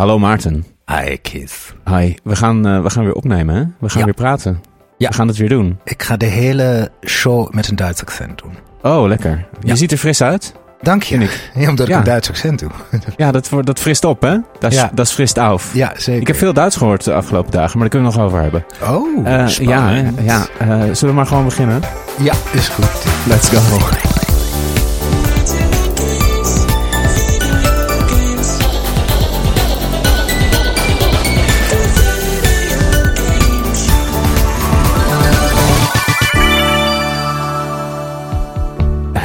Hallo Maarten. Hi Keith. Hi. We gaan, eh, we gaan weer opnemen, hè? We gaan Ja. weer praten. Ja. We gaan het weer doen. Ik ga de hele show met een Duits accent doen. Oh, lekker. Je ziet er fris uit. Dank je. Ja, omdat ik een Duits accent doe. Ja, dat, dat frist op, hè? Dat Ja. dat is frist af. ja, zeker. Ik heb veel Duits gehoord de afgelopen dagen, maar daar kunnen we nog over hebben. Oh, Eh, ja, ja eh, zullen we maar gewoon beginnen? Ja, is goed. Let's go.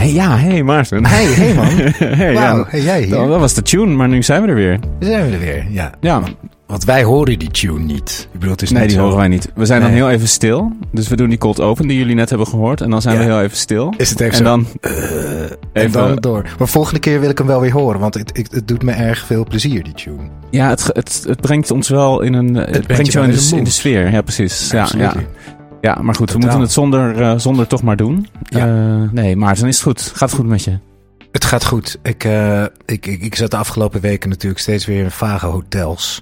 Hey, ja, hey Maarten. Hey, hey man. hey, Wauw, ja, hey, jij hier. dat, dat was de tune, maar nu zijn we er weer. Zijn we er weer, ja. Ja, Want wij horen die tune niet. Ik bedoel, het is nee, die zo- horen wij niet. We zijn dan heel even stil. Dus we doen die cold open die jullie net hebben gehoord. En dan zijn Ja. we heel even stil. Is het even en zo, dan eh, even... En dan door. Maar volgende keer wil ik hem wel weer horen, want het, het, het doet me erg veel plezier, die tune. Ja, het, het, het brengt ons wel in een. Het, brengt brengt je jou in wel de, in de in de mood. sfeer. Ja, precies. Ja, ja. Ja, maar goed, we moeten het zonder, eh, zonder toch maar doen. Ja. Eh, nee, Maarten, is het goed? Gaat het goed met je? Het gaat goed. Ik, eh, ik, ik, ik zat de afgelopen weken natuurlijk steeds weer in vage hotels.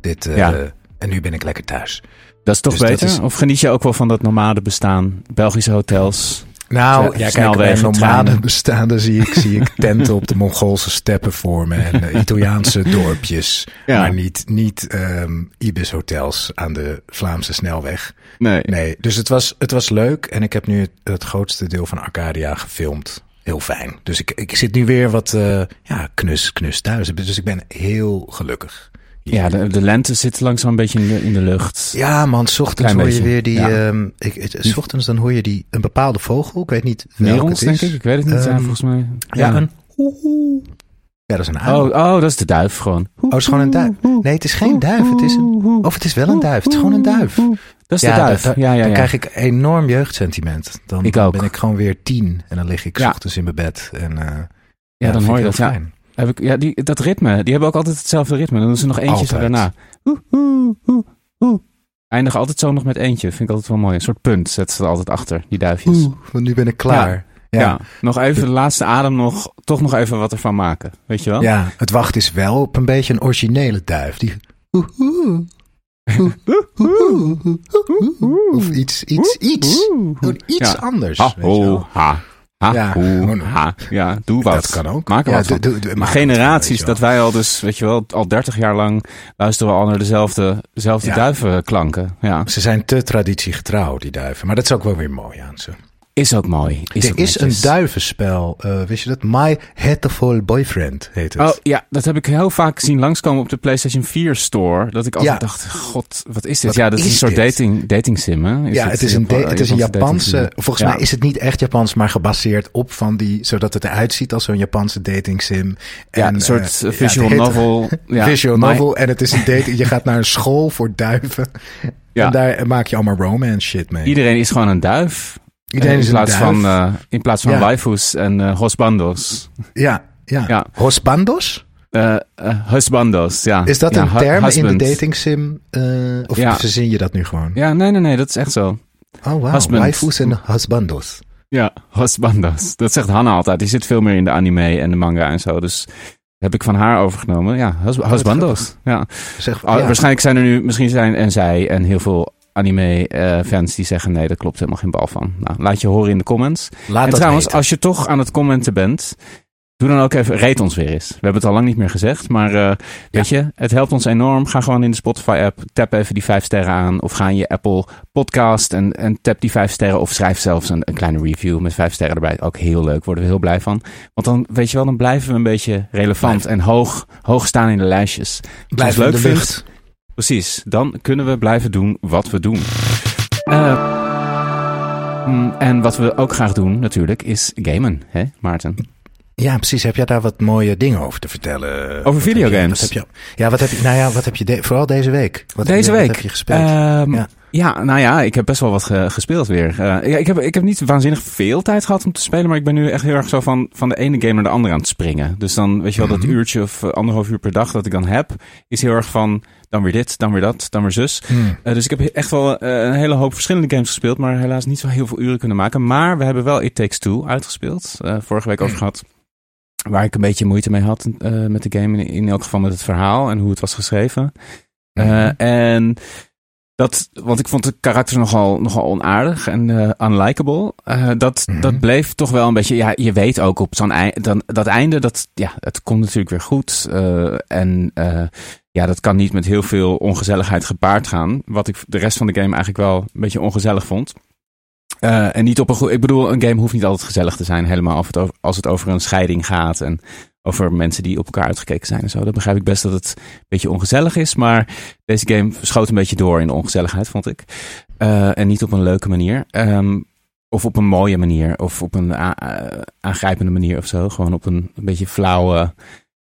Dit, Ja. En nu ben ik lekker thuis. Dat is toch Dus beter? is- Of geniet je ook wel van dat nomade bestaan? Belgische hotels? Nou, ja, kijk, bij treinen. bestaande zie ik, zie ik tenten op de Mongoolse steppen voor me. En eh, Italiaanse dorpjes. Ja. Maar niet, niet ehm Ibis hotels aan de Vlaamse snelweg. Nee. Nee, dus het was, het was leuk. En ik heb nu het, het grootste deel van Arcadia gefilmd. Heel fijn. Dus ik, ik zit nu weer wat eh, ja, knus, knus thuis. Dus ik ben heel gelukkig. Ja, de, de lente zit langzaam een beetje in de, in de lucht. Ja, man, 's ochtends hoor je weer die. ja. ehm, ik, 's ochtends dan hoor je die een bepaalde vogel. Ik weet niet welke Merels, het is. denk ik. Ik weet het niet. ja, Ehm, volgens mij. Ja, een. Ja, dat is een uil. Oh, oh, dat is de duif gewoon. Oh, het is gewoon een duif. Nee, het is geen duif. Het is een. Of het is wel een duif. Het is gewoon een duif. Dat is de duif. da- da- ja, ja, Dan ja. krijg ik enorm jeugdsentiment. Dan, Ik dan ben ik gewoon weer tien. En dan lig ik 's Ja. ochtends in mijn bed. En, eh, Ja, dan vind hoor je dat. Ja. fijn. Heb ik, ja, die, dat ritme. Die hebben ook altijd hetzelfde ritme. Dan doen ze nog eentjes Altijd. daarna. Oeh, oeh, oeh, oeh. Eindigen altijd zo nog met eentje. Vind ik altijd wel mooi. Een soort punt zetten ze er altijd achter, die duifjes. Oeh, want nu ben ik klaar. Ja. Ja. nog even de laatste adem nog, toch nog even wat ervan maken. Weet je wel? Ja, het wacht is wel op een beetje een originele duif. Die. Of iets, iets, iets. Doe iets anders. Ha, wel. ho, ha. Ha, Ja, ho, gewoon- ha. Ja, doe wat. Dat kan ook. Maak er Ja, wat doe- doe- doe- er generaties dat wij al dus, weet je wel, al 30 jaar lang luisteren we al naar dezelfde, dezelfde Ja. duivenklanken. Ja, Ze zijn te traditiegetrouw, die duiven. Maar dat is ook wel weer mooi aan ze. Is ook mooi. Is er ook is een duivenspel. eh, wist je dat? My Hateful Boyfriend heet het. Oh ja, dat heb ik heel vaak zien langskomen op de PlayStation 4 store. Dat ik altijd Ja. dacht, god, wat is dit? Wat ja, dat is, is een soort dit? dating, dating sim, hè? ja, het is een, Japa- het is een Japanse. dating. Volgens Ja. mij is het niet echt Japans, maar gebaseerd op van die. Zodat het eruit ziet als zo'n Japanse dating sim. Ja, En, een soort eh, eh, visual ja, het heet- novel. Ja, visual novel. En het is een date. je gaat naar een school voor duiven. Ja. En daar maak je allemaal romance shit mee. Iedereen is gewoon een duif. Eh, in plaats. Van, eh, in plaats van Ja. waifus en eh hosbandos. ja, ja, Ja. Hosbandos? Husbandos, ja. Is dat Ja, een term in de dating sim? of verzin je dat nu gewoon? Ja, nee, nee, nee, dat is echt zo. Oh, wow. Waifus en husbandos. Ja, husbandos. Dat zegt Hanna altijd. Die zit veel meer in de anime en de manga en zo. Dus heb ik van haar overgenomen. Ja, wat husbandos. Ja. Zeg, Ah, ja. Waarschijnlijk zijn er nu, misschien zijn en zij en heel veel anime-fans die zeggen: nee, dat klopt helemaal geen bal van. Nou, laat je horen in de comments. Laat en dat trouwens, als je toch aan het commenten bent, Doe dan ook even, rate ons weer eens. We hebben het al lang niet meer gezegd, maar uh, weet je, het helpt ons enorm. Ga gewoon in de Spotify-app, tap even die vijf sterren aan. Of ga in je Apple podcast en, en tap die vijf sterren. Of schrijf zelfs een, een kleine review met vijf sterren erbij. Ook heel leuk, worden we heel blij van. Want dan, weet je wel, dan blijven we een beetje relevant en hoog, hoog staan in de lijstjes. Blijf leuk de lucht. Precies, dan kunnen we blijven doen wat we doen. Uh, en wat we ook graag doen natuurlijk is gamen, hè Maarten? Ja, precies. Heb jij daar wat mooie dingen over te vertellen? Over videogames? Wat heb je, ja, wat heb je, nou ja, wat heb je vooral deze week? Wat deze heb week? Wat heb je gespeeld? Um, ja. Ja. nou ja, ik heb best wel wat gespeeld weer. Uh, ja, ik, heb, ik heb niet waanzinnig veel tijd gehad om te spelen, maar ik ben nu echt heel erg zo van, van de ene game naar de andere aan het springen. Dus dan, weet je wel, dat mhm. uurtje of anderhalf uur per dag dat ik dan heb, is heel erg van dan weer dit, dan weer dat, dan weer zus. Hmm. Uh, dus ik heb echt wel uh, een hele hoop verschillende games gespeeld, maar helaas niet zo heel veel uren kunnen maken. Maar we hebben wel It Takes Two uitgespeeld. Vorige week over gehad. Waar ik een beetje moeite mee had met de game. In, in, elk geval met het verhaal en hoe het was geschreven. Hmm. En dat, want ik vond de karakter nogal, nogal onaardig en uh, unlikable. Uh, dat, mm -hmm. dat bleef toch wel een beetje. Ja, je weet ook op zo'n einde. Dat einde, dat, ja, het komt natuurlijk weer goed. Uh, en ja, dat kan niet met heel veel ongezelligheid gepaard gaan. Wat ik de rest van de game eigenlijk wel een beetje ongezellig vond. En niet op een goed. Ik bedoel, een game hoeft niet altijd gezellig te zijn. Helemaal als het, over, als het over een scheiding gaat. En over mensen die op elkaar uitgekeken zijn en zo. Dan begrijp ik best dat het een beetje ongezellig is. Maar deze game schoot een beetje door in de ongezelligheid, vond ik. Uh, en niet op een leuke manier. Um, of op een mooie manier. Of op een aangrijpende manier of zo. Gewoon op een, een beetje flauwe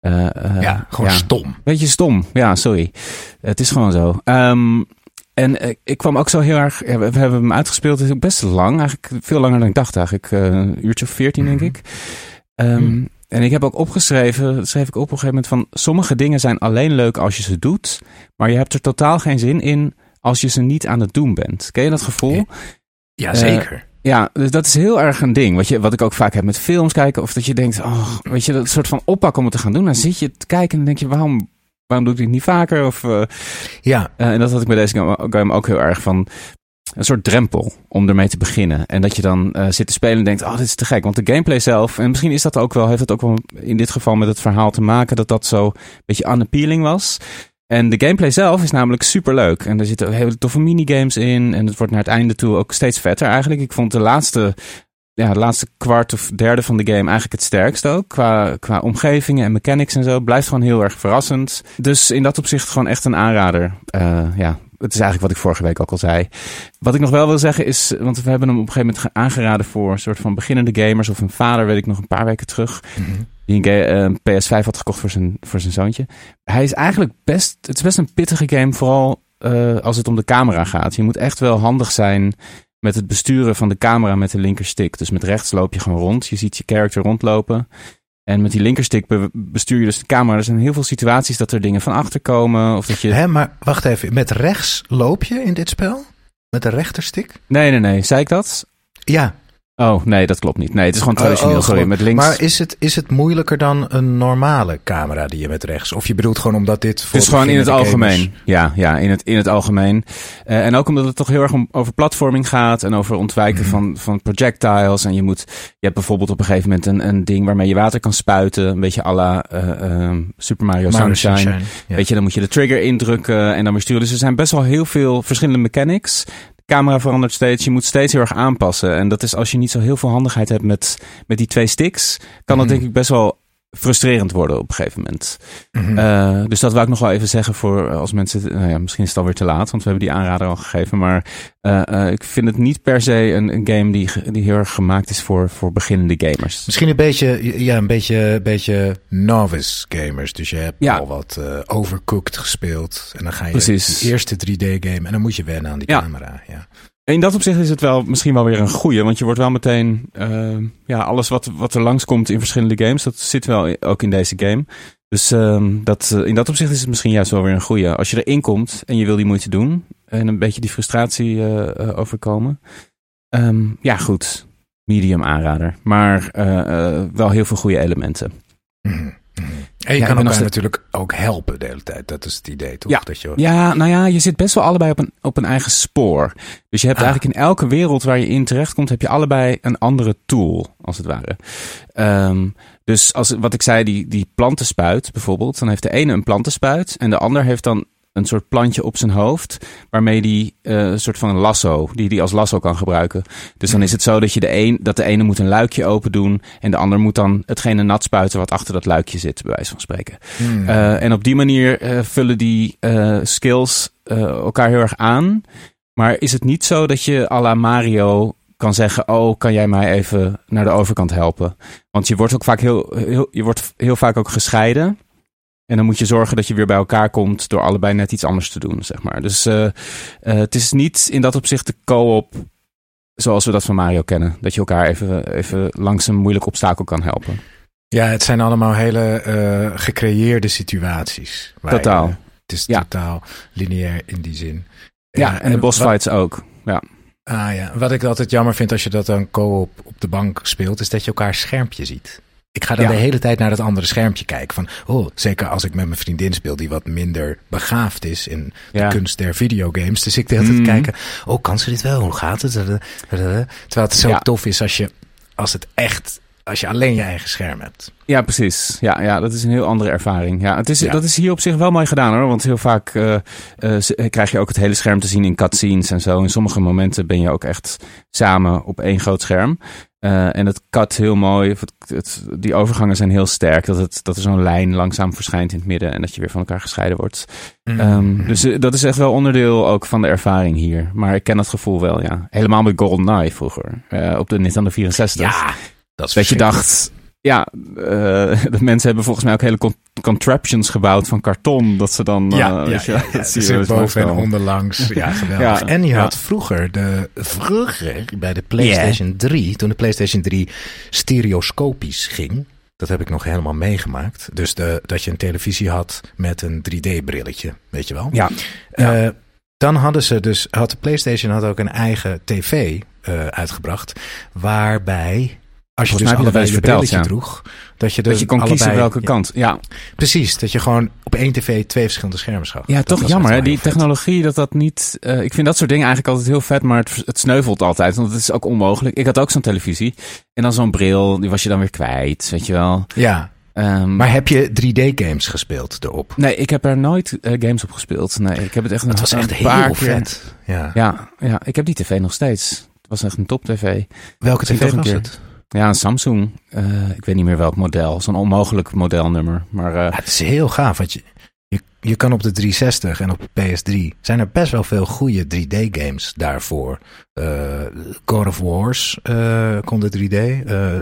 uh, uh, ja, gewoon ja. stom. Beetje stom, ja, sorry. Het is gewoon zo. Um, en ik kwam ook zo heel erg. Ja, we, hebben hem uitgespeeld. Het is best lang, eigenlijk veel langer dan ik dacht. Eigenlijk een uurtje of veertien, denk ik. Um, mm. En ik heb ook opgeschreven, dat schreef ik op een gegeven moment van. Sommige dingen zijn alleen leuk als je ze doet. Maar je hebt er totaal geen zin in als je ze niet aan het doen bent. Ken je dat gevoel? Ja, zeker. Ja, dus dat is heel erg een ding. Wat, je, wat ik ook vaak heb met films kijken. Of dat je denkt, oh, weet je, dat soort van oppakken om het te gaan doen. Dan zit je te kijken en dan denk je, waarom, waarom doe ik dit niet vaker? Of, uh, ja. Uh, en dat had ik bij deze game ook heel erg van een soort drempel om ermee te beginnen. En dat je dan uh, zit te spelen en denkt, oh, dit is te gek. Want de gameplay zelf, en misschien is dat ook wel, heeft het ook wel in dit geval met het verhaal te maken, dat dat zo een beetje unappealing was. En de gameplay zelf is namelijk super leuk. En er zitten hele toffe minigames in. En het wordt naar het einde toe ook steeds vetter eigenlijk. Ik vond de laatste, ja, laatste kwart of derde van de game eigenlijk het sterkst ook. Qua, qua omgevingen en mechanics en zo. Blijft gewoon heel erg verrassend. Dus in dat opzicht gewoon echt een aanrader. Uh, ja, het is eigenlijk wat ik vorige week ook al zei. Wat ik nog wel wil zeggen is, want we hebben hem op een gegeven moment aangeraden voor een soort van beginnende gamers. Of een vader, weet ik nog een paar weken terug. Mm -hmm die een uh, PS5 had gekocht voor zijn, voor zijn zoontje. Hij is eigenlijk best, het is best een pittige game, vooral uh, als het om de camera gaat. Je moet echt wel handig zijn met het besturen van de camera met de linkerstick. Dus met rechts loop je gewoon rond. Je ziet je character rondlopen. En met die linkerstick bestuur je dus de camera. Er zijn heel veel situaties dat er dingen van achter komen. Of dat je... Hè, maar wacht even. Met rechts loop je in dit spel? Met de rechterstick? Nee, nee, nee. Zei ik dat? Ja. Oh, nee, dat klopt niet. Nee, het is gewoon traditioneel. Oh, oh, sorry, met links. Maar is het, is het moeilijker dan een normale camera die je met rechts? Of je bedoelt gewoon omdat dit. Voor het is gewoon in het algemeen. Ja, ja in, het, in het algemeen. Uh, en ook omdat het toch heel erg om, over platforming gaat en over ontwijken mm. van, van projectiles. En je moet. Je hebt bijvoorbeeld op een gegeven moment een, een ding waarmee je water kan spuiten. Een beetje à la uh, uh, Super Mario, Mario Sunshine. Sunshine ja. Weet je, dan moet je de trigger indrukken en dan weer sturen. Dus er zijn best wel heel veel verschillende mechanics camera verandert steeds. Je moet steeds heel erg aanpassen. En dat is als je niet zo heel veel handigheid hebt met, met die twee sticks, kan dat mhm. denk ik best wel frustrerend worden op een gegeven moment. Mm uh, dus dat wou ik nog wel even zeggen voor als mensen. Nou ja, misschien is het alweer te laat, want we hebben die aanrader al gegeven. Maar uh, uh, ik vind het niet per se een, een, game die, die heel erg gemaakt is voor, voor beginnende gamers. Misschien een beetje, ja, een beetje, beetje novice gamers. Dus je hebt ja. al wat overcooked gespeeld. En dan ga je Precies. die eerste 3D-game en dan moet je wennen aan die ja. camera. Ja. In dat opzicht is het wel misschien wel weer een goeie. Want je wordt wel meteen. Uh, ja, alles wat, wat er langskomt in verschillende games. Dat zit wel ook in deze game. Dus uh, dat, uh, in dat opzicht is het misschien juist wel weer een goeie. Als je erin komt en je wil die moeite doen. En een beetje die frustratie uh, overkomen. Um, ja, goed. Medium aanrader. Maar wel heel veel goede elementen. Mm -hmm. En je Ja, kan elkaar steeds- natuurlijk ook helpen de hele tijd. Dat is het idee, toch? Ja. Dat je, Ja, nou ja, je zit best wel allebei op een, op een eigen spoor. Dus je hebt Ah. eigenlijk in elke wereld waar je in terechtkomt, heb je allebei een andere tool, als het ware. Ehm, dus als, wat ik zei, die, die plantenspuit bijvoorbeeld, dan heeft de ene een plantenspuit en de ander heeft dan een soort plantje op zijn hoofd, waarmee die eh, een soort van een lasso, die die als lasso kan gebruiken. Dus dan is het zo dat, je de een, dat de ene moet een luikje open doen en de ander moet dan hetgene nat spuiten wat achter dat luikje zit, bij wijze van spreken. Hmm. Eh, en op die manier eh, vullen die skills elkaar heel erg aan. Maar is het niet zo dat je à la Mario kan zeggen: Oh, kan jij mij even naar de overkant helpen? Want je wordt ook vaak heel, heel, je wordt heel vaak ook gescheiden. En dan moet je zorgen dat je weer bij elkaar komt door allebei net iets anders te doen, zeg maar. Dus eh, eh, het is niet in dat opzicht de co-op zoals we dat van Mario kennen. Dat je elkaar even, even langs een moeilijk obstakel kan helpen. Ja, het zijn allemaal hele eh, gecreëerde situaties. je- Totaal. het is Ja. totaal lineair in die zin. Ja, en de boss wat- fights ook. Ja. Ah ja, wat ik altijd jammer vind als je dat dan co-op op de bank speelt, is dat je elkaar schermpje ziet. Ik ga dan Ja. de hele tijd naar dat andere schermpje kijken. Van, oh, zeker als ik met mijn vriendin speel die wat minder begaafd is in de kunst der videogames. Dus ik de hele tijd Mhm. kijken, oh, kan ze dit wel? Hoe gaat het? Terwijl het zo Ja. tof is als je, als het echt, als je alleen je eigen scherm hebt. Ja, precies. Ja, ja, dat is een heel andere ervaring. Ja, het is, Ja. Dat is hier op zich wel mooi gedaan hoor. Want heel vaak eh, eh, z- krijg je ook het hele scherm te zien in cutscenes en zo. In sommige momenten ben je ook echt samen op één groot scherm. Eh, en het cut heel mooi. of Het, het- die overgangen zijn heel sterk. Dat, het, dat er zo'n lijn langzaam verschijnt in het midden. En dat je weer van elkaar gescheiden wordt. Mhm. Ehm, dus eh, dat is echt wel onderdeel ook van de ervaring hier. Maar ik ken dat gevoel wel, ja. Helemaal met GoldenEye vroeger. eh, op de Nintendo 64. ja, dat is Dat je dacht, ja, eh, de mensen hebben volgens mij ook hele con- contraptions gebouwd van karton. Dat ze dan. Ja, eh, ja, weet je, ja, ja, dat zie boven en onderlangs. Ja, geweldig. Ja, en je ja. had vroeger, de, vroeger bij de PlayStation 3, toen de PlayStation 3 stereoscopisch ging, dat heb ik nog helemaal meegemaakt. Dus de, dat je een televisie had met een 3D-brilletje, weet je wel? Ja, Eh, dan hadden ze dus, had de PlayStation had ook een eigen tv eh, uitgebracht, waarbij als je dus heb je dat allebei je brilletje verteld, droeg, dat je dus dat je kon allebei, kiezen welke ja, kant. Ja, Precies, dat je gewoon op één tv twee verschillende schermen zag. ja Dat toch jammer hè. Die vet. technologie, dat dat niet... eh, ik vind dat soort dingen eigenlijk altijd heel vet, maar het, het sneuvelt altijd. Want het is ook onmogelijk. Ik had ook zo'n televisie. En dan zo'n bril, die was je dan weer kwijt, weet je wel. Ja, Ehm, maar heb je 3D-games gespeeld erop? Nee, ik heb er nooit eh, games op gespeeld. Nee, ik heb het echt een, Het was echt een paar heel keer- vet. Ja. Ja, ja, ik heb die tv nog steeds. Het was echt een top tv. Welke tv was keer. het? Ja, een Samsung. Eh, ik weet niet meer welk model. Zo'n onmogelijk modelnummer. Maar Ja, het is heel gaaf, want je, je, je kan op de 360 en op de PS3 zijn er best wel veel goede 3D-games daarvoor. Eh God of Wars kon de 3D, eh,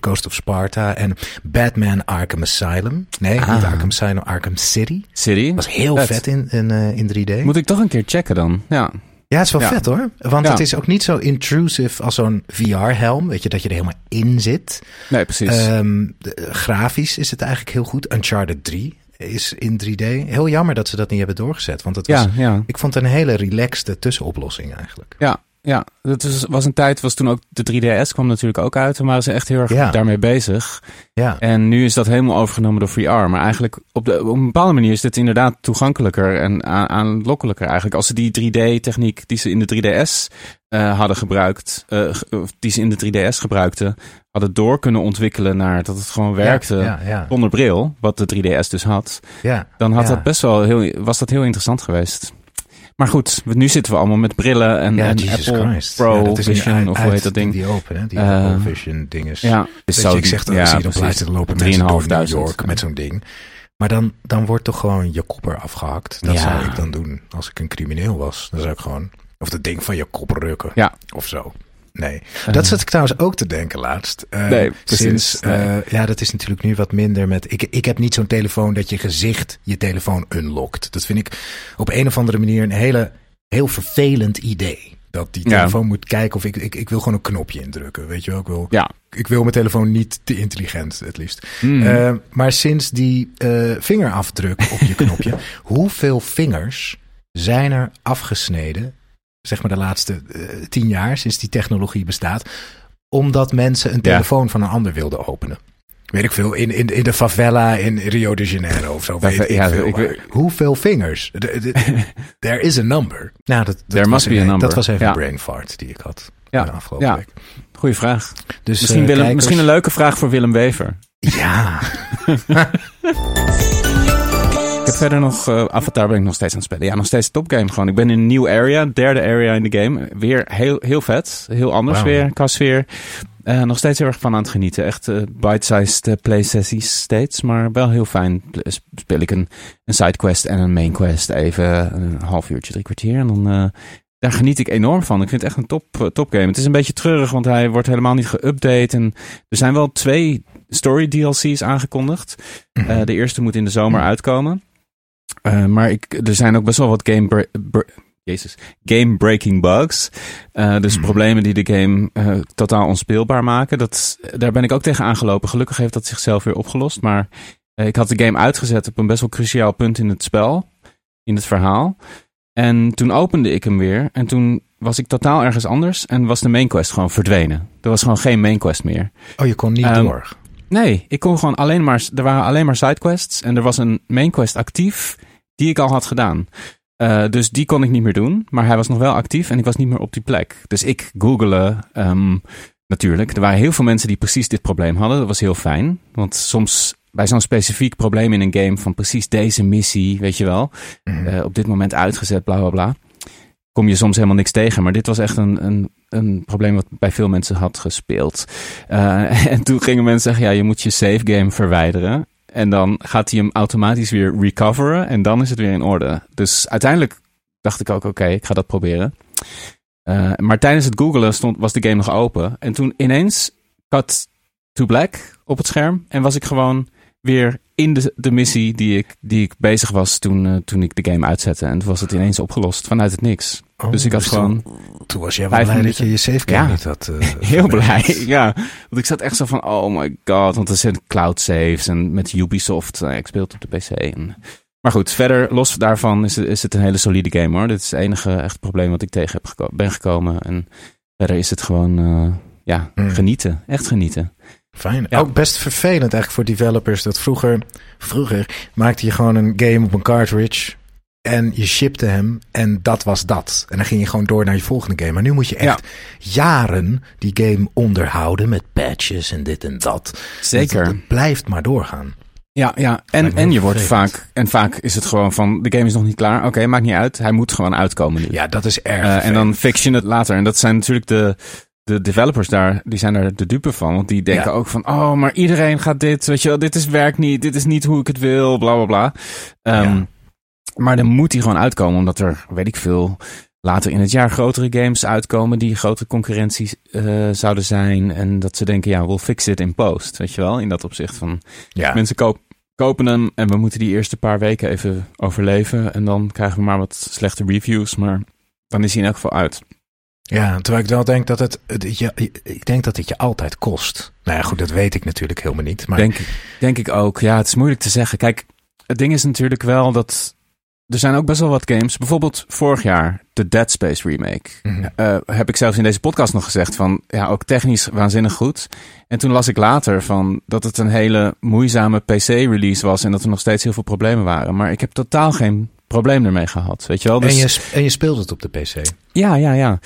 Ghost, of Sparta en Batman Arkham Asylum. Nee, Ah. niet Arkham Asylum, Arkham City. City. Was heel Vet. vet in, in, in 3D. Moet ik toch een keer checken dan? Ja. Ja, het is wel Ja. vet hoor. Want Ja. het is ook niet zo intrusive als zo'n VR-helm. Weet je, dat je er helemaal in zit. Nee, precies. Ehm, de- eh, grafisch is het eigenlijk heel goed. Uncharted 3 is in 3D. Heel jammer dat ze dat niet hebben doorgezet. Want het was, ja. ik vond het een hele relaxte tussenoplossing eigenlijk. Ja, ja. Dat was, was een tijd, was toen ook de 3DS kwam natuurlijk ook uit. Toen waren ze echt heel erg Ja. daarmee bezig. Ja, En nu is dat helemaal overgenomen door VR. Maar eigenlijk op, de, op een bepaalde manier is dit inderdaad toegankelijker en aan- aanlokkelijker eigenlijk. Als ze die 3D-techniek die ze in de 3DS eh, hadden gebruikt, ge- of die ze in de 3DS gebruikten, hadden door kunnen ontwikkelen naar dat het gewoon werkte Ja, ja, zonder bril, wat de 3DS dus had. ja. Dan had dat best wel heel, was dat heel interessant geweest. Maar goed, nu zitten we allemaal met brillen en, Ja, en Jesus Apple Christ. Pro ja, dat is Vision, uit- of hoe heet dat ding? Die open, hè? Die Eh, Apple Vision dinges. Ja, zo je, ik zeg dat ja, zie je dan lopen mensen door New 3.500. York met zo'n ding. Maar dan, dan wordt toch gewoon je kopper afgehakt. Dat zou ik dan doen als ik een crimineel was. Dan zou ik gewoon, of dat ding van je kop rukken. Ja. Of zo. Nee. Dat zat ik trouwens ook te denken laatst. Eh, Nee, precies. Sinds, eh, Nee. ja, dat is natuurlijk nu wat minder met... Ik, ik heb niet zo'n telefoon dat je gezicht je telefoon unlockt. Dat vind ik op een of andere manier een hele, heel vervelend idee. Dat die Ja. telefoon moet kijken of ik, ik... Ik wil gewoon een knopje indrukken, weet je wel. Ik wil, Ja. ik wil mijn telefoon niet te intelligent, het liefst. Mm. Eh, maar sinds die eh, vingerafdruk op je knopje, hoeveel vingers zijn er afgesneden, zeg maar de laatste eh, tien jaar sinds die technologie bestaat, omdat mensen een Ja. telefoon van een ander wilden openen? Weet ik veel, in, in, in de favela in Rio de Janeiro of zo. Weet Ja, ik ja, veel, ik maar weet- Hoeveel vingers? De- de- There is a number. Nou, dat, dat There was must be een- a number. Dat was even Ja. een brain fart die ik had Ja, de afgelopen ja. week. Goeie vraag. Dus, Misschien, eh, Willem, kijkers- misschien een leuke vraag voor Willem Wever. Ja, Ik heb verder nog, eh, Avatar ben ik nog steeds aan het spelen. Ja, nog steeds topgame gewoon. Ik ben in een nieuw area, derde area in de game. Weer heel, heel vet, heel anders weer qua sfeer. Eh, nog steeds heel erg van aan het genieten. Echt eh, bite-sized play sessies steeds, maar wel heel fijn. Speel ik een, een sidequest en een main quest even een half uurtje, drie kwartier. En dan, daar geniet ik enorm van. Ik vind het echt een top, top game. Het is een beetje treurig, want hij wordt helemaal niet geüpdate. En er zijn wel twee story DLC's aangekondigd. Mhm. De eerste moet in de zomer uitkomen. Eh, maar ik, er zijn ook best wel wat game, bre- bre- Jezus, game breaking bugs. Eh, dus Mhm. problemen die de game eh, totaal onspeelbaar maken. Dat, daar ben ik ook tegen aangelopen. Gelukkig heeft dat zichzelf weer opgelost. Maar ik had de game uitgezet op een best wel cruciaal punt in het spel. In het verhaal. En toen opende ik hem weer. En toen was ik totaal ergens anders. En was de main quest gewoon verdwenen. Er was gewoon geen main quest meer. oh, je kon niet Ehm, door. Nee, ik kon gewoon alleen maar. Er waren alleen maar sidequests. En er was een main quest actief. Die ik al had gedaan. Eh, dus die kon ik niet meer doen. Maar hij was nog wel actief. En ik was niet meer op die plek. Dus ik googelde. ehm, natuurlijk. Er waren heel veel mensen die precies dit probleem hadden. Dat was heel fijn. Want soms. Bij zo'n specifiek probleem in een game. van precies deze missie. Weet je wel. Mhm. eh, op dit moment uitgezet, bla bla bla. Kom je soms helemaal niks tegen. Maar dit was echt een, een, een probleem wat bij veel mensen had gespeeld. Eh, en toen gingen mensen zeggen: ja, je moet je save game verwijderen. En dan gaat hij hem automatisch weer recoveren. En dan is het weer in orde. Dus uiteindelijk dacht ik ook: oké, ik ga dat proberen. Eh, maar tijdens het googelen stond, was de game nog open. En toen ineens cut to black op het scherm. En was ik gewoon weer in de, de missie die ik, die ik bezig was toen, eh, toen ik de game uitzette. En toen was het ineens opgelost vanuit het niks. Oh, dus ik had toen- gewoon Toen was jij wel blij dat je je game Ja. niet had. eh, heel blij. Ja, want ik zat echt zo van, oh my god. Want er zijn cloud saves en met Ubisoft. eh, ik speel het op de PC. En, maar goed, verder los daarvan is het, is het een hele solide game hoor. Dit is het enige echt probleem wat ik tegen heb geko- ben gekomen. En verder is het gewoon, eh, ja, Hmm. genieten. Echt genieten. Fijn. Ja. Ook best vervelend eigenlijk voor developers dat vroeger, vroeger maakte je gewoon een game op een cartridge en je shipte hem en dat was dat. En dan ging je gewoon door naar je volgende game. Maar nu moet je echt jaren die game onderhouden met patches en dit en dat. Zeker. Het, het blijft maar doorgaan. Ja, ja. En, en je wordt vaak, en vaak is het gewoon van, de game is nog niet klaar. Oké, maakt niet uit. Hij moet gewoon uitkomen nu. Ja, dat is erg. Eh, en dan fix je het later. En dat zijn natuurlijk de, de developers daar, die zijn daar de dupe van. Want die denken Ja. ook van, oh, maar iedereen gaat dit, weet je wel, dit is werkt niet, dit is niet hoe ik het wil, bla bla bla. Ehm, Ja. Maar dan moet die gewoon uitkomen, omdat er, weet ik veel, later in het jaar grotere games uitkomen die grotere concurrentie eh, zouden zijn. En dat ze denken, ja, we'll fix it in post, weet je wel, in dat opzicht van, ja. mensen koop, kopen hem en we moeten die eerste paar weken even overleven. En dan krijgen we maar wat slechte reviews, maar dan is hij in elk geval uit. Ja, terwijl ik wel denk dat het, ik denk dat het je altijd kost. Nou ja, goed, dat weet ik natuurlijk helemaal niet. Maar Denk, denk ik ook. Ja, het is moeilijk te zeggen. Kijk, het ding is natuurlijk wel dat. Er zijn ook best wel wat games. Bijvoorbeeld vorig jaar, de Dead Space remake. Mhm. Eh, heb ik zelfs in deze podcast nog gezegd van. Ja, ook technisch waanzinnig goed. En toen las ik later van dat het een hele moeizame PC-release was. En dat er nog steeds heel veel problemen waren. Maar ik heb totaal geen probleem ermee gehad. Weet je wel? Dus, en, je, en je speelt het op de PC. Ja, ja, ja.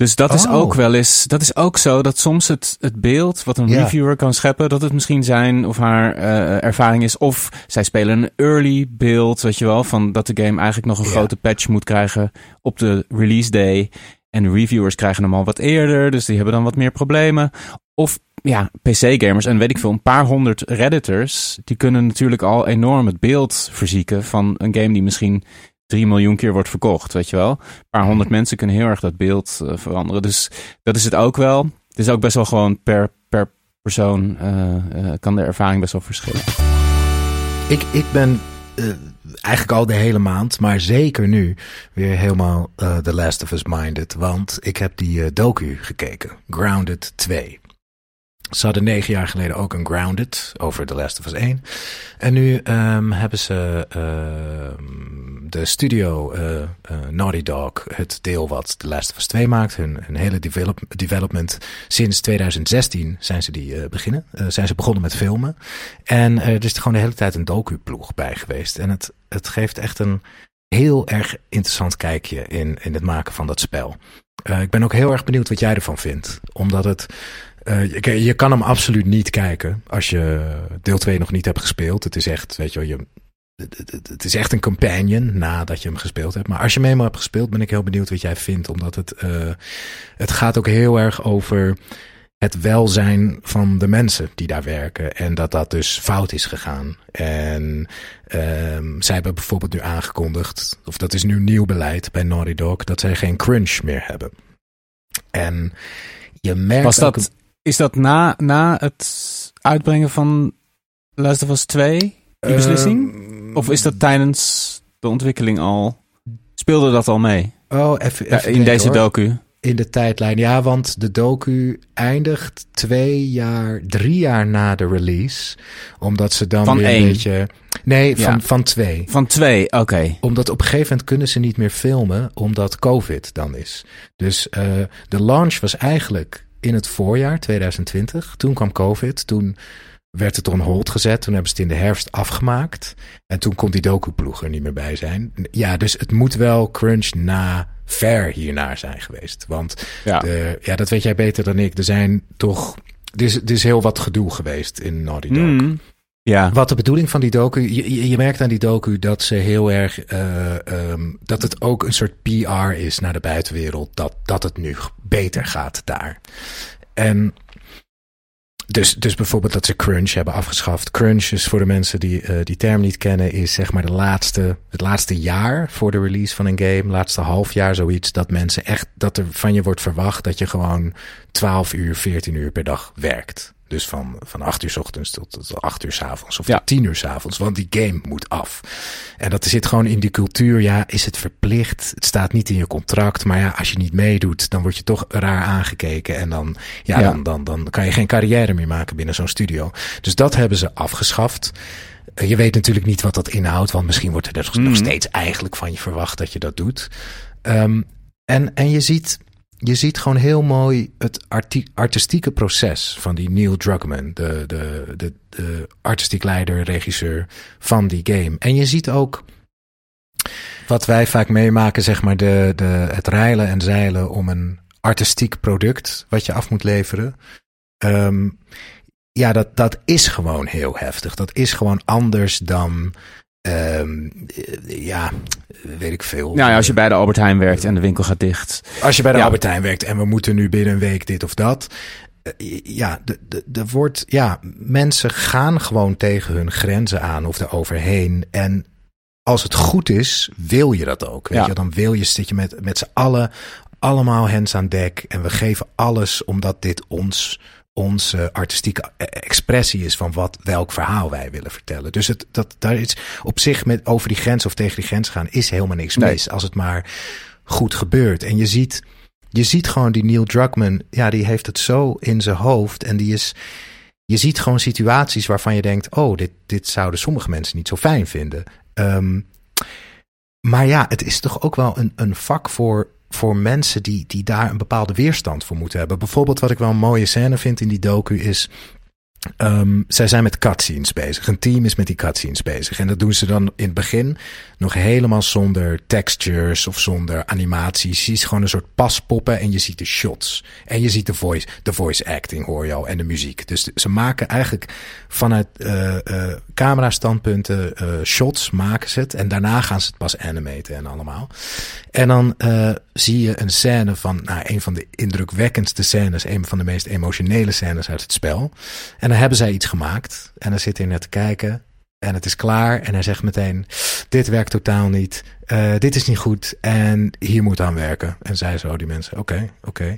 Dus dat is Oh. ook wel eens. Dat is ook zo dat soms het, het beeld wat een reviewer kan scheppen, dat het misschien zijn of haar eh, ervaring is. Of zij spelen een early beeld, weet je wel, van dat de game eigenlijk nog een grote patch moet krijgen op de release day. En de reviewers krijgen hem al wat eerder, dus die hebben dan wat meer problemen. Of ja, PC-gamers en weet ik veel, een paar honderd redditors, die kunnen natuurlijk al enorm het beeld verzieken van een game die misschien 3 miljoen keer wordt verkocht, weet je wel. Een paar honderd mensen kunnen heel erg dat beeld eh, veranderen. Dus dat is het ook wel. Het is ook best wel gewoon per, per persoon eh, eh, kan de ervaring best wel verschillen. Ik, ik ben eigenlijk al de hele maand, maar zeker nu, weer helemaal The Last of Us minded. Want ik heb die docu gekeken, Grounded 2. Ze hadden negen jaar geleden ook een Grounded over The Last of Us 1. En nu ehm, hebben ze ehm, de studio uh, uh, Naughty Dog, het deel wat The Last of Us 2 maakt, hun, hun hele develop, development. Sinds 2016 zijn ze die uh, beginnen. zijn ze begonnen met filmen. En er is gewoon de hele tijd een docu-ploeg bij geweest. En het, het geeft echt een heel erg interessant kijkje in, in het maken van dat spel. ik ben ook heel erg benieuwd wat jij ervan vindt. Omdat het uh, je, je, kan hem absoluut niet kijken als je deel 2 nog niet hebt gespeeld. Het is echt, weet je wel, je, het is echt een companion nadat je hem gespeeld hebt. Maar als je hem eenmaal hebt gespeeld, ben ik heel benieuwd wat jij vindt. Omdat het, uh, het gaat ook heel erg over het welzijn van de mensen die daar werken. En dat dat dus fout is gegaan. En um, zij hebben bijvoorbeeld nu aangekondigd, of dat is nu nieuw beleid bij Naughty Dog, dat zij geen crunch meer hebben. En je merkt. Was dat, is dat na, na het uitbrengen van Last of Us 2, die uh, beslissing? Of is dat tijdens de ontwikkeling al? Speelde dat al mee? Oh, even, ja, in deze hoor. docu. In de tijdlijn, ja, want de docu eindigt twee jaar, drie jaar na de release. Omdat ze dan van weer één. een beetje... Nee, van, ja. van twee. Van twee, oké. Okay. Omdat op een gegeven moment kunnen ze niet meer filmen, omdat COVID dan is. Dus uh, de launch was eigenlijk in het voorjaar 2020. Toen kwam COVID, toen werd het on hold gezet. Toen hebben ze het in de herfst afgemaakt. En toen kon die docu-ploeg er niet meer bij zijn. Ja, dus het moet wel crunch na ver hiernaar zijn geweest. Want ja. De, ja, dat weet jij beter dan ik. Er zijn toch... Er is, er is heel wat gedoe geweest in Naughty Dog. Mm. Ja. Wat de bedoeling van die docu, je, merkt aan die docu dat ze heel erg, uh, um, dat het ook een soort PR is naar de buitenwereld, dat, dat het nu beter gaat daar. En dus, dus bijvoorbeeld dat ze crunch hebben afgeschaft. Crunch is voor de mensen die uh, die term niet kennen, is zeg maar de laatste, het laatste jaar voor de release van een game, laatste half jaar zoiets, dat mensen echt, dat er van je wordt verwacht dat je gewoon 12 uur, 14 uur per dag werkt. Dus van, van 8 uur s ochtends tot, tot 8 uur s avonds of ja. tot 10 uur s avonds. Want die game moet af. En dat zit gewoon in die cultuur. Ja, is het verplicht? Het staat niet in je contract. Maar ja, als je niet meedoet, dan word je toch raar aangekeken. En dan, ja, ja. Dan, dan, dan kan je geen carrière meer maken binnen zo'n studio. Dus dat hebben ze afgeschaft. Je weet natuurlijk niet wat dat inhoudt. Want misschien wordt er mm. nog steeds eigenlijk van je verwacht dat je dat doet. Um, en, en je ziet je ziet gewoon heel mooi het artistieke proces van die Neil Druckmann, de, de, de, de artistiek leider, regisseur van die game. En je ziet ook wat wij vaak meemaken, zeg maar, de, de, het reilen en zeilen om een artistiek product wat je af moet leveren. Um, ja, dat, dat is gewoon heel heftig. Dat is gewoon anders dan Um, ja, weet ik veel. Nou ja, als je bij de Albert Heijn werkt en de winkel gaat dicht. Als je bij de ja. Albert Heijn werkt en we moeten nu binnen een week dit of dat. Ja, er wordt, ja, mensen gaan gewoon tegen hun grenzen aan of eroverheen. En als het goed is, wil je dat ook. Weet ja. je? Dan wil je, zit je met, met z'n allen, allemaal hens aan dek. En we geven alles omdat dit ons onze artistieke expressie is van wat, welk verhaal wij willen vertellen. Dus het, dat, daar is op zich met over die grens of tegen die grens gaan is helemaal niks nee. mis. Als het maar goed gebeurt. En je ziet, je ziet gewoon die Neil Druckmann, ja, die heeft het zo in zijn hoofd. En die is, je ziet gewoon situaties waarvan je denkt, oh, dit, dit zouden sommige mensen niet zo fijn vinden. Um, maar ja, het is toch ook wel een, een vak voor voor mensen die, die daar een bepaalde weerstand voor moeten hebben. Bijvoorbeeld wat ik wel een mooie scène vind in die docu is Um, zij zijn met cutscenes bezig. Een team is met die cutscenes bezig. En dat doen ze dan in het begin nog helemaal zonder textures of zonder animaties. Je ziet gewoon een soort paspoppen en je ziet de shots. En je ziet de voice, de voice acting hoor je al en de muziek. Dus ze maken eigenlijk vanuit uh, uh, camera standpunten uh, shots maken ze het. En daarna gaan ze het pas animaten en allemaal. En dan zie je een scène van nou, een van de indrukwekkendste scènes. Een van de meest emotionele scènes uit het spel. En dan hebben zij iets gemaakt. En dan zit hij net te kijken. En het is klaar. En hij zegt meteen: Dit werkt totaal niet. Uh, dit is niet goed. En hier moet aan werken. En zij zo, die mensen: Oké, oké.